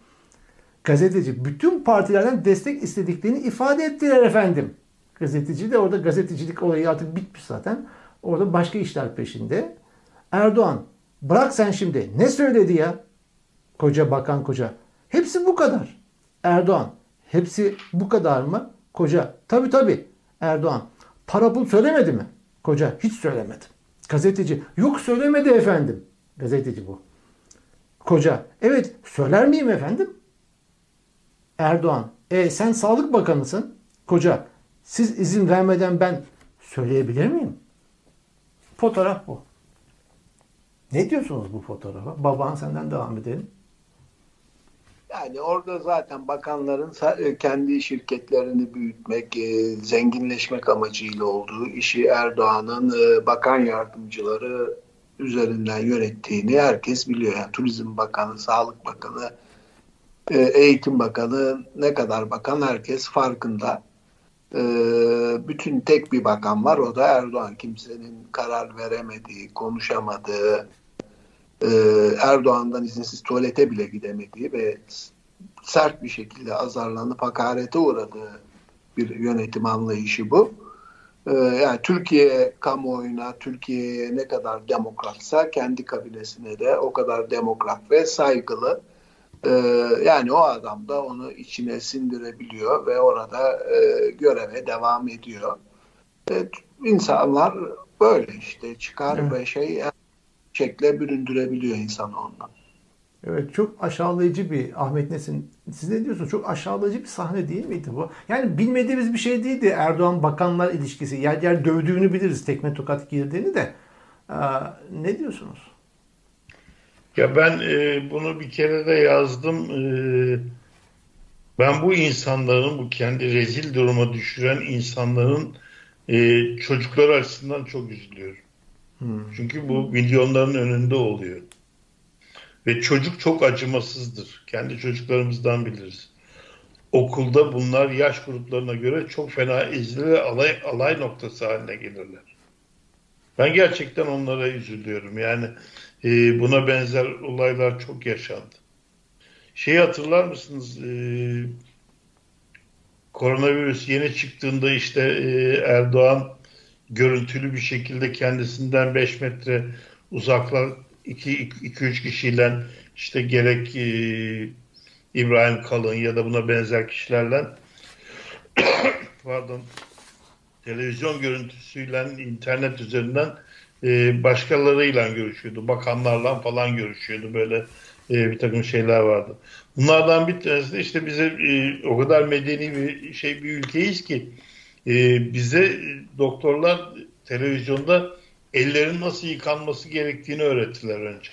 A: Gazeteci bütün partilerden destek istediklerini ifade ettiler efendim. Gazeteci de orada gazetecilik olayı artık bitmiş zaten. Orada başka işler peşinde. Erdoğan bırak sen şimdi ne söyledi ya? Koca bakan koca. Hepsi bu kadar. Erdoğan hepsi bu kadar mı? Koca tabi tabi. Erdoğan para pul söylemedi mi? Koca hiç söylemedi. Gazeteci yok söylemedi efendim. Gazeteci bu. Koca evet söyler miyim efendim? Erdoğan e sen sağlık bakanısın. Koca siz izin vermeden ben söyleyebilir miyim? Fotoğraf bu. Ne diyorsunuz bu fotoğrafa? Baban senden devam edelim.
C: Yani orada zaten bakanların e, kendi şirketlerini büyütmek, e, zenginleşmek amacıyla olduğu işi Erdoğan'ın e, bakan yardımcıları üzerinden yönettiğini herkes biliyor. Yani Turizm Bakanı, Sağlık Bakanı, Eğitim Bakanı ne kadar bakan herkes farkında. Bütün tek bir bakan var o da Erdoğan. Kimsenin karar veremediği, konuşamadığı, Erdoğan'dan izinsiz tuvalete bile gidemediği ve sert bir şekilde azarlanıp hakarete uğradığı bir yönetim anlayışı bu. Ee, yani Türkiye kamuoyuna, Türkiye'ye ne kadar demokratsa kendi kabinesine de o kadar demokrat ve saygılı. Ee, yani o adam da onu içine sindirebiliyor ve orada e, göreve devam ediyor. Evet, insanlar böyle işte çıkar evet. ve şey şekle büründürebiliyor insanı ondan.
A: Evet çok aşağılayıcı bir Ahmet Nesin. Siz ne diyorsunuz? Çok aşağılayıcı bir sahne değil miydi bu? Yani bilmediğimiz bir şey değildi Erdoğan bakanlar ilişkisi. Yer yer dövdüğünü biliriz tekme tokat girdiğini de. Ee, ne diyorsunuz?
B: Ya ben e, bunu bir kere de yazdım. E, ben bu insanların, bu kendi rezil duruma düşüren insanların e, çocuklar açısından çok üzülüyorum. Hmm. Çünkü bu milyonların önünde oluyor. Ve çocuk çok acımasızdır. Kendi çocuklarımızdan biliriz. Okulda bunlar yaş gruplarına göre çok fena ezilir ve alay, alay noktası haline gelirler. Ben gerçekten onlara üzülüyorum. Yani e, buna benzer olaylar çok yaşandı. Şeyi hatırlar mısınız? E, koronavirüs yeni çıktığında işte e, Erdoğan görüntülü bir şekilde kendisinden 5 metre uzaklar 2-3 kişiyle işte gerek e, İbrahim Kalın ya da buna benzer kişilerle pardon televizyon görüntüsüyle internet üzerinden e, başkalarıyla görüşüyordu. Bakanlarla falan görüşüyordu. Böyle e, bir takım şeyler vardı. Bunlardan bir tanesi de işte bize e, o kadar medeni bir şey bir ülkeyiz ki e, bize doktorlar televizyonda ellerin nasıl yıkanması gerektiğini öğrettiler önce.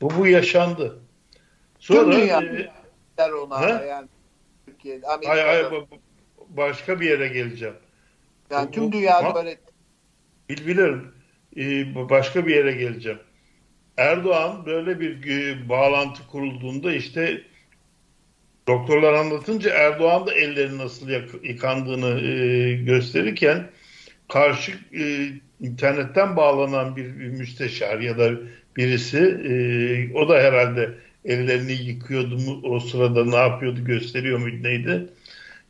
B: Bu bu yaşandı.
C: Sonra Tüm dünya e, ona he? yani
B: Türkiye'de, Amerika'da. Hayır, hayır, başka bir yere geleceğim.
C: Yani tüm dünyada öyle
B: bil, bilirim. Ee, başka bir yere geleceğim. Erdoğan böyle bir e, bağlantı kurulduğunda işte doktorlar anlatınca Erdoğan da ellerini nasıl yıkandığını e, gösterirken karşı e, internetten bağlanan bir, müsteşar ya da birisi o da herhalde ellerini yıkıyordu mu o sırada ne yapıyordu gösteriyor muydu neydi?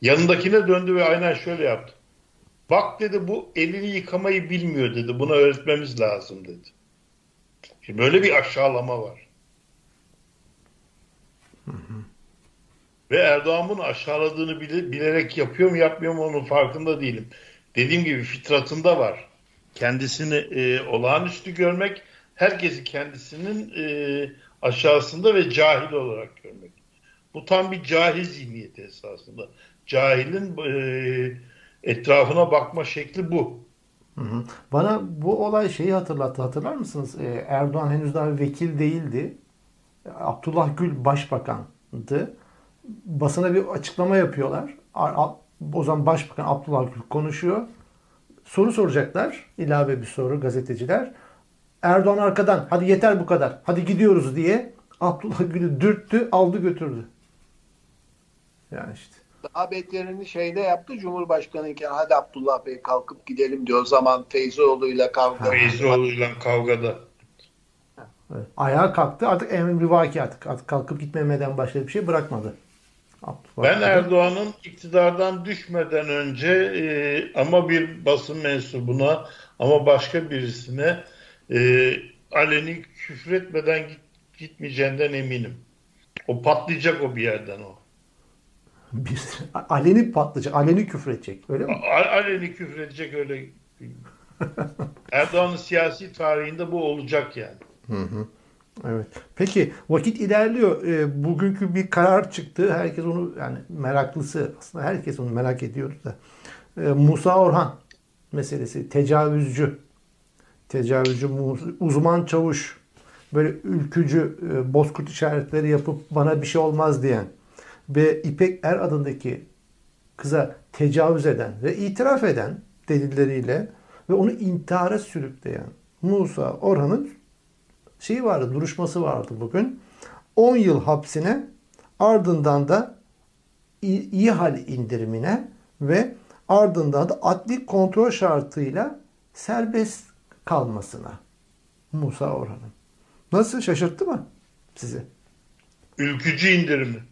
B: Yanındakine döndü ve aynen şöyle yaptı. Bak dedi bu elini yıkamayı bilmiyor dedi. Buna öğretmemiz lazım dedi. Şimdi böyle bir aşağılama var. Hı hı. Ve Erdoğan bunu aşağıladığını bilerek yapıyor mu yapmıyor mu onun farkında değilim dediğim gibi fitratında var. Kendisini e, olağanüstü görmek, herkesi kendisinin e, aşağısında ve cahil olarak görmek. Bu tam bir cahil zihniyeti esasında. Cahilin e, etrafına bakma şekli bu.
A: Hı hı. Bana bu olay şeyi hatırlattı. Hatırlar mısınız? Ee, Erdoğan henüz daha vekil değildi. Abdullah Gül başbakandı. Basına bir açıklama yapıyorlar o zaman Başbakan Abdullah Gül konuşuyor. Soru soracaklar. ilave bir soru gazeteciler. Erdoğan arkadan hadi yeter bu kadar. Hadi gidiyoruz diye Abdullah Gül'ü dürttü, aldı götürdü. Yani işte.
C: Daha beterini şeyde yaptı Cumhurbaşkanı iken hadi Abdullah Bey kalkıp gidelim diyor. O zaman Feyzoğlu'yla kavga.
B: Feyzoğlu'yla kavgada.
A: Evet. Ayağa kalktı. Artık emri vaki artık. Artık kalkıp gitmemeden başka bir şey bırakmadı.
B: Ben Erdoğan'ın iktidardan düşmeden önce e, ama bir basın mensubuna ama başka birisine e, aleni küfretmeden git, gitmeyeceğinden eminim. O patlayacak o bir yerden o.
A: Bir, aleni patlayacak, aleni küfredecek öyle mi?
B: A, aleni küfredecek öyle. Erdoğan'ın siyasi tarihinde bu olacak yani. Hı hı.
A: Evet. Peki vakit ilerliyor. E, bugünkü bir karar çıktı. Herkes onu yani meraklısı aslında herkes onu merak ediyordu da. E, Musa Orhan meselesi tecavüzcü tecavüzcü uzman çavuş böyle ülkücü e, bozkurt işaretleri yapıp bana bir şey olmaz diyen ve İpek Er adındaki kıza tecavüz eden ve itiraf eden delilleriyle ve onu intihara sürükleyen Musa Orhan'ın şeyi vardı, duruşması vardı bugün. 10 yıl hapsine ardından da iyi hal indirimine ve ardından da adli kontrol şartıyla serbest kalmasına Musa Orhan'ın. Nasıl şaşırttı mı sizi?
B: Ülkücü indirimi.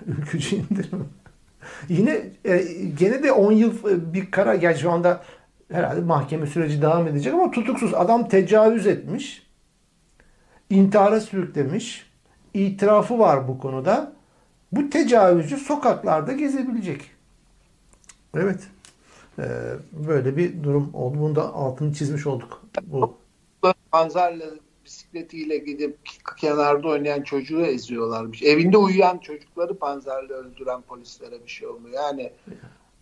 A: Ülkücü indirimi. Yine e, gene de 10 yıl e, bir karar. Yani şu anda herhalde mahkeme süreci devam edecek ama tutuksuz. Adam tecavüz etmiş. intihara sürüklemiş. itirafı var bu konuda. Bu tecavüzcü sokaklarda gezebilecek. Evet. Ee, böyle bir durum oldu. Bunu da altını çizmiş olduk. Bu.
C: Panzerle bisikletiyle gidip kenarda oynayan çocuğu eziyorlarmış. Evinde uyuyan çocukları panzerle öldüren polislere bir şey olmuyor. Yani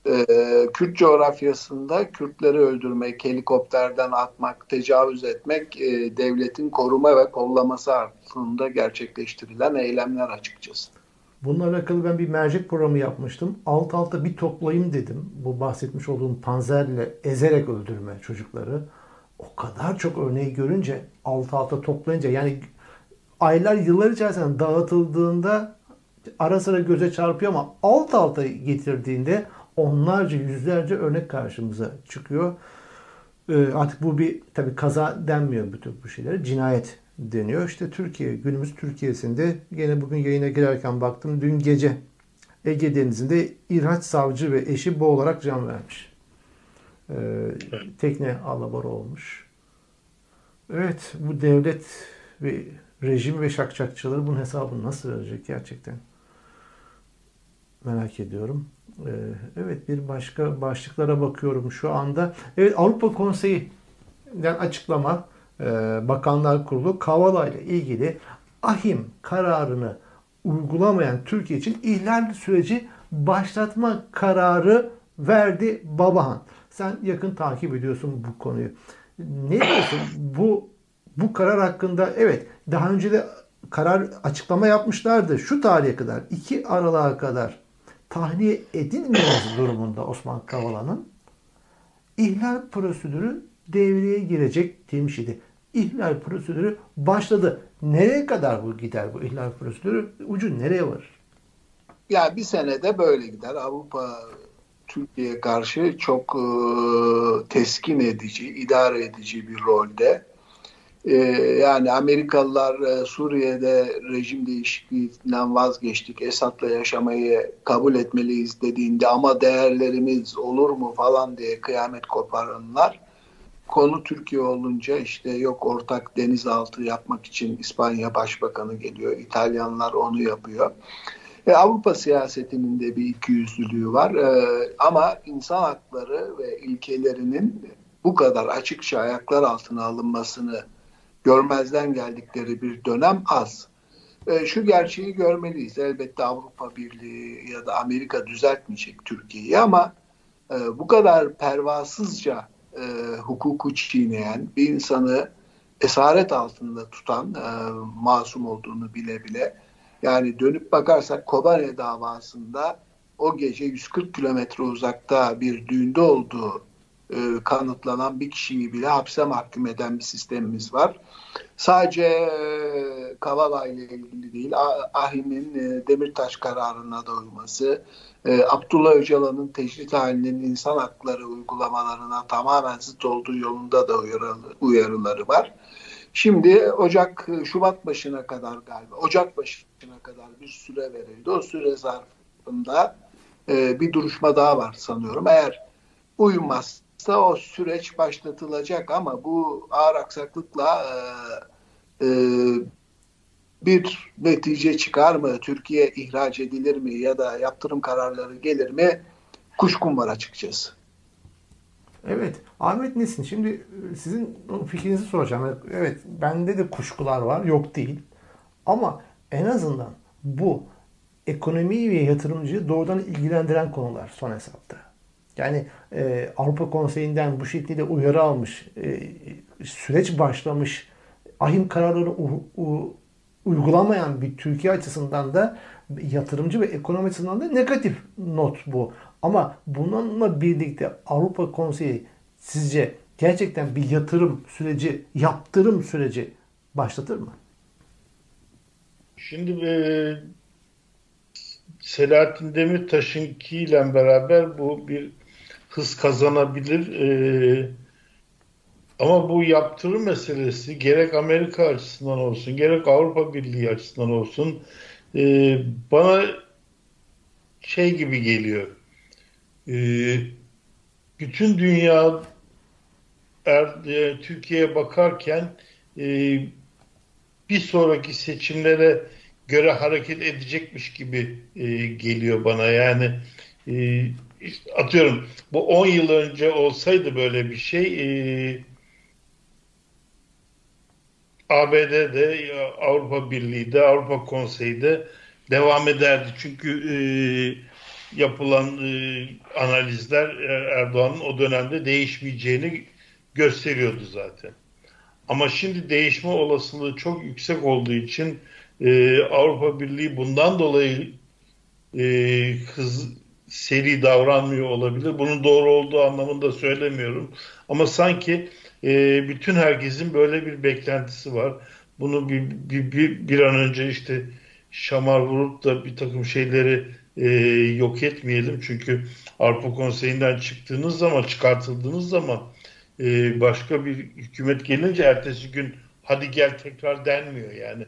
C: e, Kürt coğrafyasında Kürtleri öldürmek, helikopterden atmak, tecavüz etmek e, devletin koruma ve kollaması altında gerçekleştirilen eylemler açıkçası.
A: Bununla alakalı ben bir mercek programı yapmıştım. Alt alta bir toplayayım dedim. Bu bahsetmiş olduğum panzerle ezerek öldürme çocukları. O kadar çok örneği görünce alt alta toplayınca yani aylar yıllar içerisinde dağıtıldığında ara sıra göze çarpıyor ama alt alta getirdiğinde onlarca yüzlerce örnek karşımıza çıkıyor. Ee, artık bu bir tabi kaza denmiyor bütün bu şeylere. Cinayet deniyor. İşte Türkiye, günümüz Türkiye'sinde gene bugün yayına girerken baktım. Dün gece Ege Denizi'nde İrhaç Savcı ve eşi boğularak can vermiş. Ee, tekne alabora olmuş. Evet bu devlet ve rejim ve şakşakçıları bunun hesabını nasıl verecek gerçekten? Merak ediyorum. Ee, evet bir başka başlıklara bakıyorum şu anda. Evet Avrupa Konseyi'den açıklama e, Bakanlar Kurulu Kavala ile ilgili ahim kararını uygulamayan Türkiye için ihlal süreci başlatma kararı verdi Babahan. Sen yakın takip ediyorsun bu konuyu. Ne diyorsun? Bu bu karar hakkında evet daha önce de karar açıklama yapmışlardı. Şu tarihe kadar 2 Aralık'a kadar tahliye edilmemesi durumunda Osman Kavala'nın ihlal prosedürü devreye girecek demiş idi. İhlal prosedürü başladı. Nereye kadar bu gider bu ihlal prosedürü? Ucu nereye varır?
C: Ya bir senede böyle gider. Avrupa Türkiye'ye karşı çok e, teskin edici, idare edici bir rolde. E, yani Amerikalılar e, Suriye'de rejim değişikliğinden vazgeçtik, Esad'la yaşamayı kabul etmeliyiz dediğinde ama değerlerimiz olur mu falan diye kıyamet koparanlar konu Türkiye olunca işte yok ortak denizaltı yapmak için İspanya Başbakanı geliyor, İtalyanlar onu yapıyor. E, Avrupa siyasetinin de bir ikiyüzlülüğü var. E, ama insan hakları ve ilkelerinin bu kadar açıkça ayaklar altına alınmasını görmezden geldikleri bir dönem az. E, şu gerçeği görmeliyiz. Elbette Avrupa Birliği ya da Amerika düzeltmeyecek Türkiye'yi ama e, bu kadar pervasızca e, hukuku çiğneyen bir insanı esaret altında tutan e, masum olduğunu bile bile yani dönüp bakarsak Kobane davasında o gece 140 kilometre uzakta bir düğünde olduğu e, kanıtlanan bir kişiyi bile hapse mahkum eden bir sistemimiz var. Sadece e, Kavala ile ilgili değil, Ahi'nin e, Demirtaş kararına da uyması, e, Abdullah Öcalan'ın tecrit halinin insan hakları uygulamalarına tamamen zıt olduğu yolunda da uyarıları, uyarıları var. Şimdi Ocak, Şubat başına kadar galiba, Ocak başına kadar bir süre verildi. O süre zarfında e, bir duruşma daha var sanıyorum. Eğer uyumazsa o süreç başlatılacak ama bu ağır aksaklıkla e, e, bir netice çıkar mı? Türkiye ihraç edilir mi? Ya da yaptırım kararları gelir mi? Kuşkum var açıkçası.
A: Evet. Ahmet Nesin şimdi e, sizin fikrinizi soracağım. Evet bende de kuşkular var. Yok değil. Ama en azından bu ekonomiyi ve yatırımcıyı doğrudan ilgilendiren konular son hesapta. Yani e, Avrupa Konseyi'nden bu şekilde uyarı almış, e, süreç başlamış, ahim kararları u, u, uygulamayan bir Türkiye açısından da yatırımcı ve ekonomi açısından da negatif not bu. Ama bununla birlikte Avrupa Konseyi sizce gerçekten bir yatırım süreci, yaptırım süreci başlatır mı?
B: Şimdi e, Selahattin Demirtaş'ınkiyle beraber bu bir hız kazanabilir. Ee, ama bu yaptırım meselesi gerek Amerika açısından olsun, gerek Avrupa Birliği açısından olsun e, bana şey gibi geliyor. E, bütün dünya er, e, Türkiye'ye bakarken e, bir sonraki seçimlere göre hareket edecekmiş gibi e, geliyor bana. Yani e, atıyorum bu 10 yıl önce olsaydı böyle bir şey e, ABD'de, Avrupa Birliği'de, Avrupa Konseyi'de devam ederdi. Çünkü e, yapılan e, analizler Erdoğan'ın o dönemde değişmeyeceğini gösteriyordu zaten. Ama şimdi değişme olasılığı çok yüksek olduğu için e, Avrupa Birliği bundan dolayı e, hız seri davranmıyor olabilir. Bunun doğru olduğu anlamında söylemiyorum. Ama sanki e, bütün herkesin böyle bir beklentisi var. Bunu bir, bir, bir, bir an önce işte şamar vurup da bir takım şeyleri e, yok etmeyelim. Çünkü Avrupa Konseyi'nden çıktığınız zaman, çıkartıldığınız zaman e, başka bir hükümet gelince ertesi gün hadi gel tekrar denmiyor yani.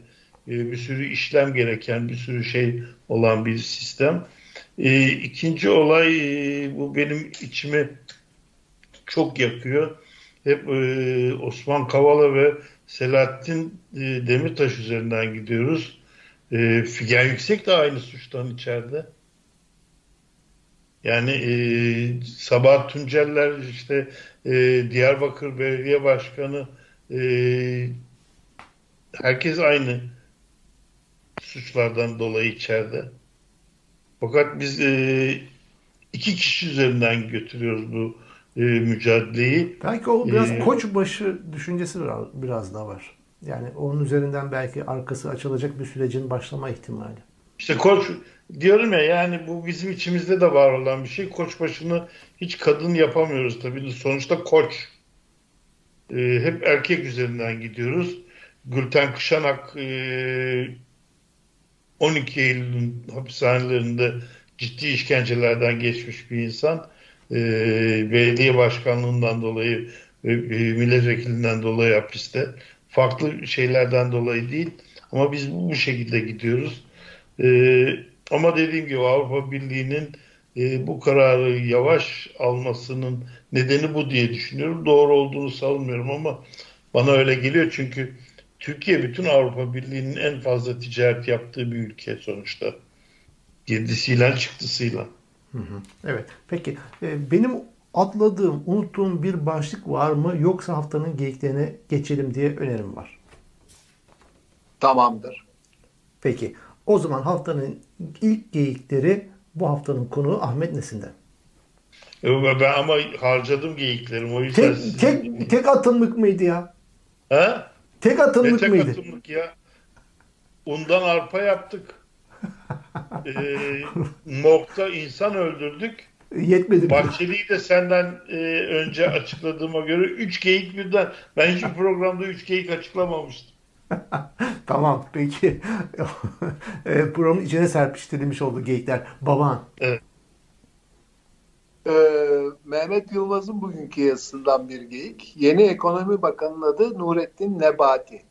B: E, bir sürü işlem gereken, bir sürü şey olan bir sistem. E, ikinci olay e, bu benim içimi çok yakıyor. Hep e, Osman Kavala ve Selahattin e, Demirtaş üzerinden gidiyoruz. E, Figen Yüksek de aynı suçtan içeride. Yani e, Sabah Tunceller işte e, Diyarbakır Belediye Başkanı e, herkes aynı suçlardan dolayı içeride. Fakat biz e, iki kişi üzerinden götürüyoruz bu e, mücadeleyi.
A: Belki o biraz ee, koçbaşı düşüncesi biraz, biraz da var. Yani onun üzerinden belki arkası açılacak bir sürecin başlama ihtimali.
B: İşte koç diyorum ya yani bu bizim içimizde de var olan bir şey. Koçbaşını hiç kadın yapamıyoruz tabii. Sonuçta koç. E, hep erkek üzerinden gidiyoruz. Gülten Kışanak e, 12 Eylül'ün hapishanelerinde ciddi işkencelerden geçmiş bir insan. E, belediye başkanlığından dolayı e, milletvekilinden dolayı hapiste. Farklı şeylerden dolayı değil. Ama biz bu şekilde gidiyoruz. E, ama dediğim gibi Avrupa Birliği'nin e, bu kararı yavaş almasının nedeni bu diye düşünüyorum. Doğru olduğunu savunmuyorum ama bana öyle geliyor çünkü Türkiye bütün Avrupa Birliği'nin en fazla ticaret yaptığı bir ülke sonuçta. Girdisiyle çıktısıyla.
A: Hı hı. Evet. Peki e, benim atladığım, unuttuğum bir başlık var mı yoksa haftanın geyiklerine geçelim diye önerim var.
C: Tamamdır.
A: Peki. O zaman haftanın ilk geyikleri bu haftanın konuğu Ahmet Nesin'den.
B: Ben ama harcadım geyiklerimi o yüzden.
A: Tek, tek, tek atımlık mıydı ya?
B: Ha?
A: Tek atımlık
B: tek
A: mıydı?
B: Tek atımlık ya. Undan arpa yaptık. ee, Mok'ta insan öldürdük.
A: Yetmedi.
B: Bahçeli'yi de senden e, önce açıkladığıma göre 3 geyik birden. Ben hiçbir programda 3 geyik açıklamamıştım.
A: tamam peki. e, programın içine serpiştirilmiş oldu geyikler. Baban.
B: Evet.
C: Ee, Mehmet Yılmaz'ın bugünkü yazısından bir geyik. Yeni Ekonomi Bakanı'nın adı Nurettin Nebati.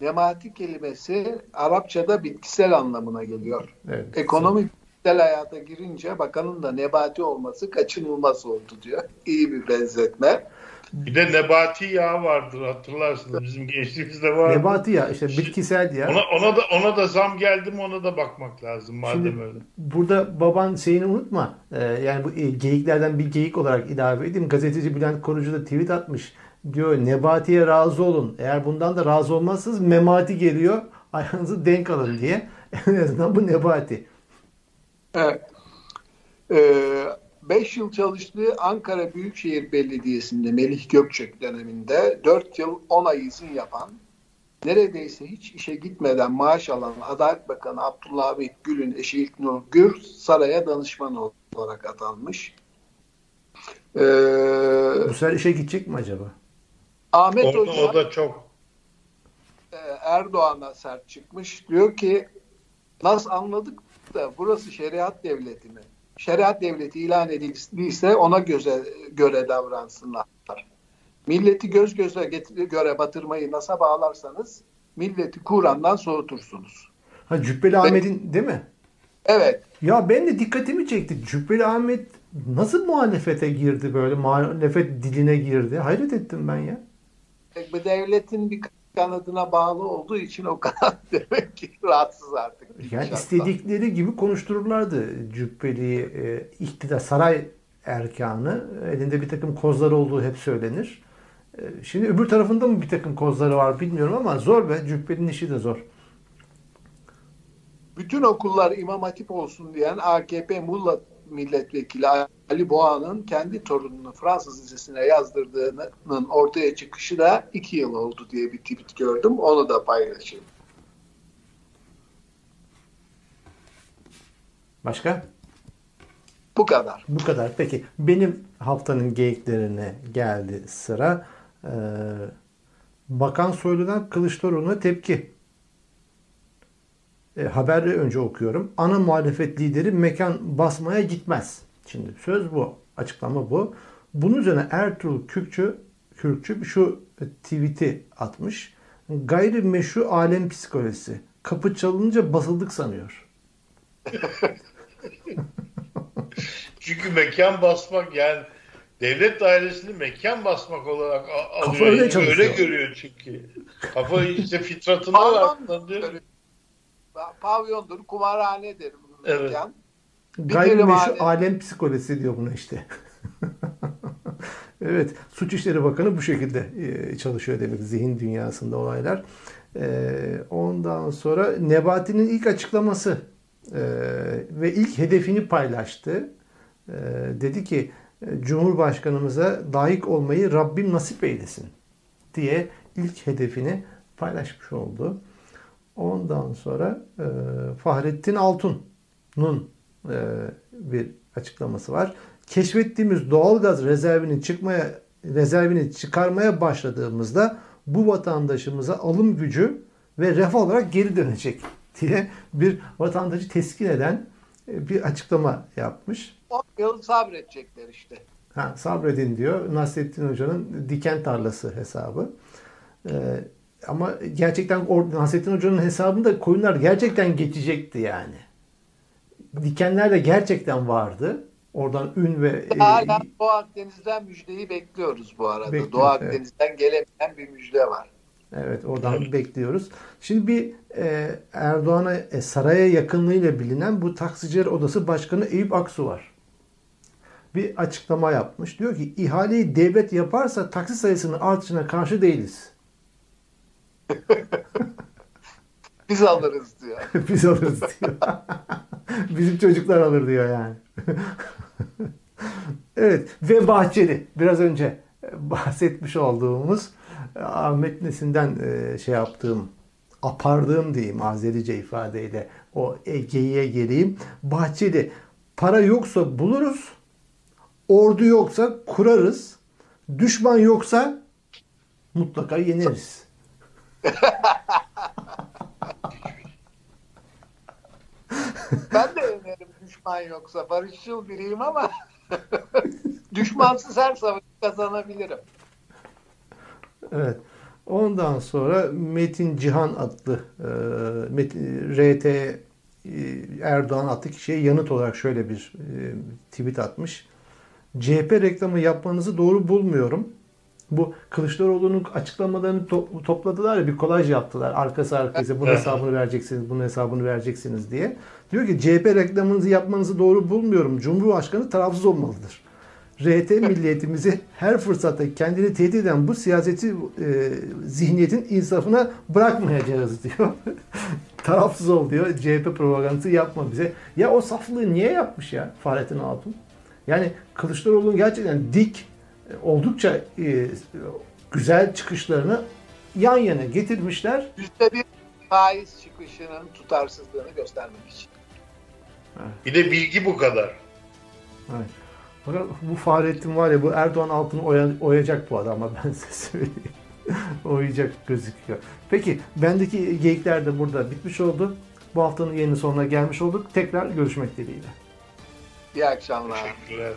C: Nebati kelimesi Arapçada bitkisel anlamına geliyor. Evet, Ekonomi bitkisel hayata girince bakanın da nebati olması kaçınılmaz oldu diyor. İyi bir benzetme.
B: Bir de nebati yağ vardır hatırlarsınız bizim gençliğimizde var.
A: Nebati yağ işte bitkisel yağ.
B: Ona, ona da ona da zam geldi mi ona da bakmak lazım madem Şimdi, öyle.
A: Burada baban şeyini unutma. Ee, yani bu e, geyiklerden bir geyik olarak ilave edeyim. Gazeteci Bülent Korucu da tweet atmış. Diyor Nebati'ye razı olun. Eğer bundan da razı olmazsanız Memati geliyor. Ayağınızı denk alın diye. en azından bu Nebati.
C: Evet. Ee, 5 yıl çalıştığı Ankara Büyükşehir Belediyesi'nde Melih Gökçek döneminde 4 yıl 10 ay izin yapan neredeyse hiç işe gitmeden maaş alan Adalet Bakanı Abdullah Abid Gül'ün eşi İlknur Gür saraya danışman olarak atanmış.
A: Ee, Bu sefer işe gidecek mi acaba?
C: Ahmet Orada, Hoca
B: o da çok
C: e, Erdoğan'a sert çıkmış. Diyor ki nasıl anladık da burası şeriat devleti mi? Şeriat devleti ilan edildiyse ona göze, göre davransınlar. Milleti göz göze göre batırmayı nasıl bağlarsanız milleti Kur'an'dan soğutursunuz.
A: Ha Cübbeli Ahmet'in değil mi?
C: Evet.
A: Ya ben de dikkatimi çekti. Cübbeli Ahmet nasıl muhalefete girdi böyle? Muhalefet diline girdi. Hayret ettim ben ya.
C: Bu devletin bir kanadına bağlı olduğu için o kanat demek ki rahatsız artık.
A: Yani istedikleri gibi konuştururlardı Cübbeli'yi e, iktidar saray erkanı. Elinde bir takım kozları olduğu hep söylenir. E, şimdi öbür tarafında mı bir takım kozları var bilmiyorum ama zor be. Cübbeli'nin işi de zor.
C: Bütün okullar İmam Hatip olsun diyen AKP Mulla milletvekili Ali Boğa'nın kendi torununu Fransız Lisesi'ne yazdırdığının ortaya çıkışı da iki yıl oldu diye bir tweet gördüm. Onu da paylaşayım.
A: Başka?
C: Bu kadar.
A: Bu kadar. Peki benim haftanın geyiklerine geldi sıra. Ee, Bakan Soylu'dan Kılıçdaroğlu'na tepki. E, haberi önce okuyorum. Ana muhalefet lideri mekan basmaya gitmez. Şimdi söz bu. Açıklama bu. Bunun üzerine Ertuğrul Kürkçü, Kürkçü şu tweet'i atmış. Gayri meşru alem psikolojisi. Kapı çalınınca basıldık sanıyor.
B: Çünkü mekan basmak yani devlet dairesini mekan basmak olarak alıyor.
A: Kafa öyle, çalışıyor.
B: öyle görüyor çünkü. Kafa işte fitratında var.
C: Pavyondur, kumarhanedir.
B: Evet.
C: Mekan.
A: Gayrimeşru alem psikolojisi diyor buna işte. evet, Suç İşleri Bakanı bu şekilde e, çalışıyor demek zihin dünyasında olaylar. E, ondan sonra Nebati'nin ilk açıklaması e, ve ilk hedefini paylaştı. Dedi ki Cumhurbaşkanımıza layık olmayı Rabbim nasip eylesin diye ilk hedefini paylaşmış oldu. Ondan sonra Fahrettin Altun'un bir açıklaması var. Keşfettiğimiz doğalgaz rezervini çıkmaya rezervini çıkarmaya başladığımızda bu vatandaşımıza alım gücü ve refah olarak geri dönecek diye bir vatandaşı teskin eden e, bir açıklama yapmış.
C: 10 yıl sabredecekler işte.
A: Ha, sabredin diyor Nasrettin Hoca'nın diken tarlası hesabı. Ee, ama gerçekten Nasrettin Hoca'nın hesabında koyunlar gerçekten geçecekti yani dikenler de gerçekten vardı. Oradan ün ve...
C: Hala e, Doğu Akdeniz'den müjdeyi bekliyoruz bu arada. Bekliyoruz, Doğu Akdeniz'den evet. gelemeyen bir müjde var.
A: Evet oradan evet. bekliyoruz. Şimdi bir e, Erdoğan'a e, saraya yakınlığıyla bilinen bu Taksiciler Odası Başkanı Eyüp Aksu var. Bir açıklama yapmış. Diyor ki ihaleyi devlet yaparsa taksi sayısının artışına karşı değiliz.
C: Biz alırız diyor.
A: Biz alırız diyor. Bizim çocuklar alır diyor yani. evet ve Bahçeli biraz önce bahsetmiş olduğumuz Ahmet Nesin'den e, şey yaptığım apardığım diyeyim Azerice ifadeyle o Ege'ye geleyim. Bahçeli para yoksa buluruz. Ordu yoksa kurarız. Düşman yoksa mutlaka yeneriz.
C: Ben de önerim düşman yoksa. Barışçıl biriyim ama düşmansız her savaşı kazanabilirim.
A: Evet. Ondan sonra Metin Cihan adlı e, Metin, RT e, Erdoğan adlı kişiye yanıt olarak şöyle bir e, tweet atmış. CHP reklamı yapmanızı doğru bulmuyorum. Bu Kılıçdaroğlu'nun açıklamalarını to- topladılar ya bir kolaj yaptılar. Arkası arkası bunun hesabını vereceksiniz, bunun hesabını vereceksiniz diye. Diyor ki CHP reklamınızı yapmanızı doğru bulmuyorum. Cumhurbaşkanı tarafsız olmalıdır. RT milliyetimizi her fırsatta kendini tehdit eden bu siyaseti e, zihniyetin insafına bırakmayacağız diyor. tarafsız ol diyor. CHP propagandası yapma bize. Ya o saflığı niye yapmış ya Fahrettin Altun? Yani Kılıçdaroğlu'nun gerçekten dik oldukça e, güzel çıkışlarını yan yana getirmişler.
C: Yüzde bir faiz çıkışının tutarsızlığını göstermek için.
B: Evet. Bir de bilgi bu kadar.
A: Evet. Fakat bu Fahrettin var ya bu Erdoğan altını oya, oyacak bu adam ama ben size söyleyeyim. oyacak gözüküyor. Peki bendeki geyikler de burada bitmiş oldu. Bu haftanın yayının sonuna gelmiş olduk. Tekrar görüşmek dileğiyle.
C: İyi akşamlar.
B: Teşekkürler.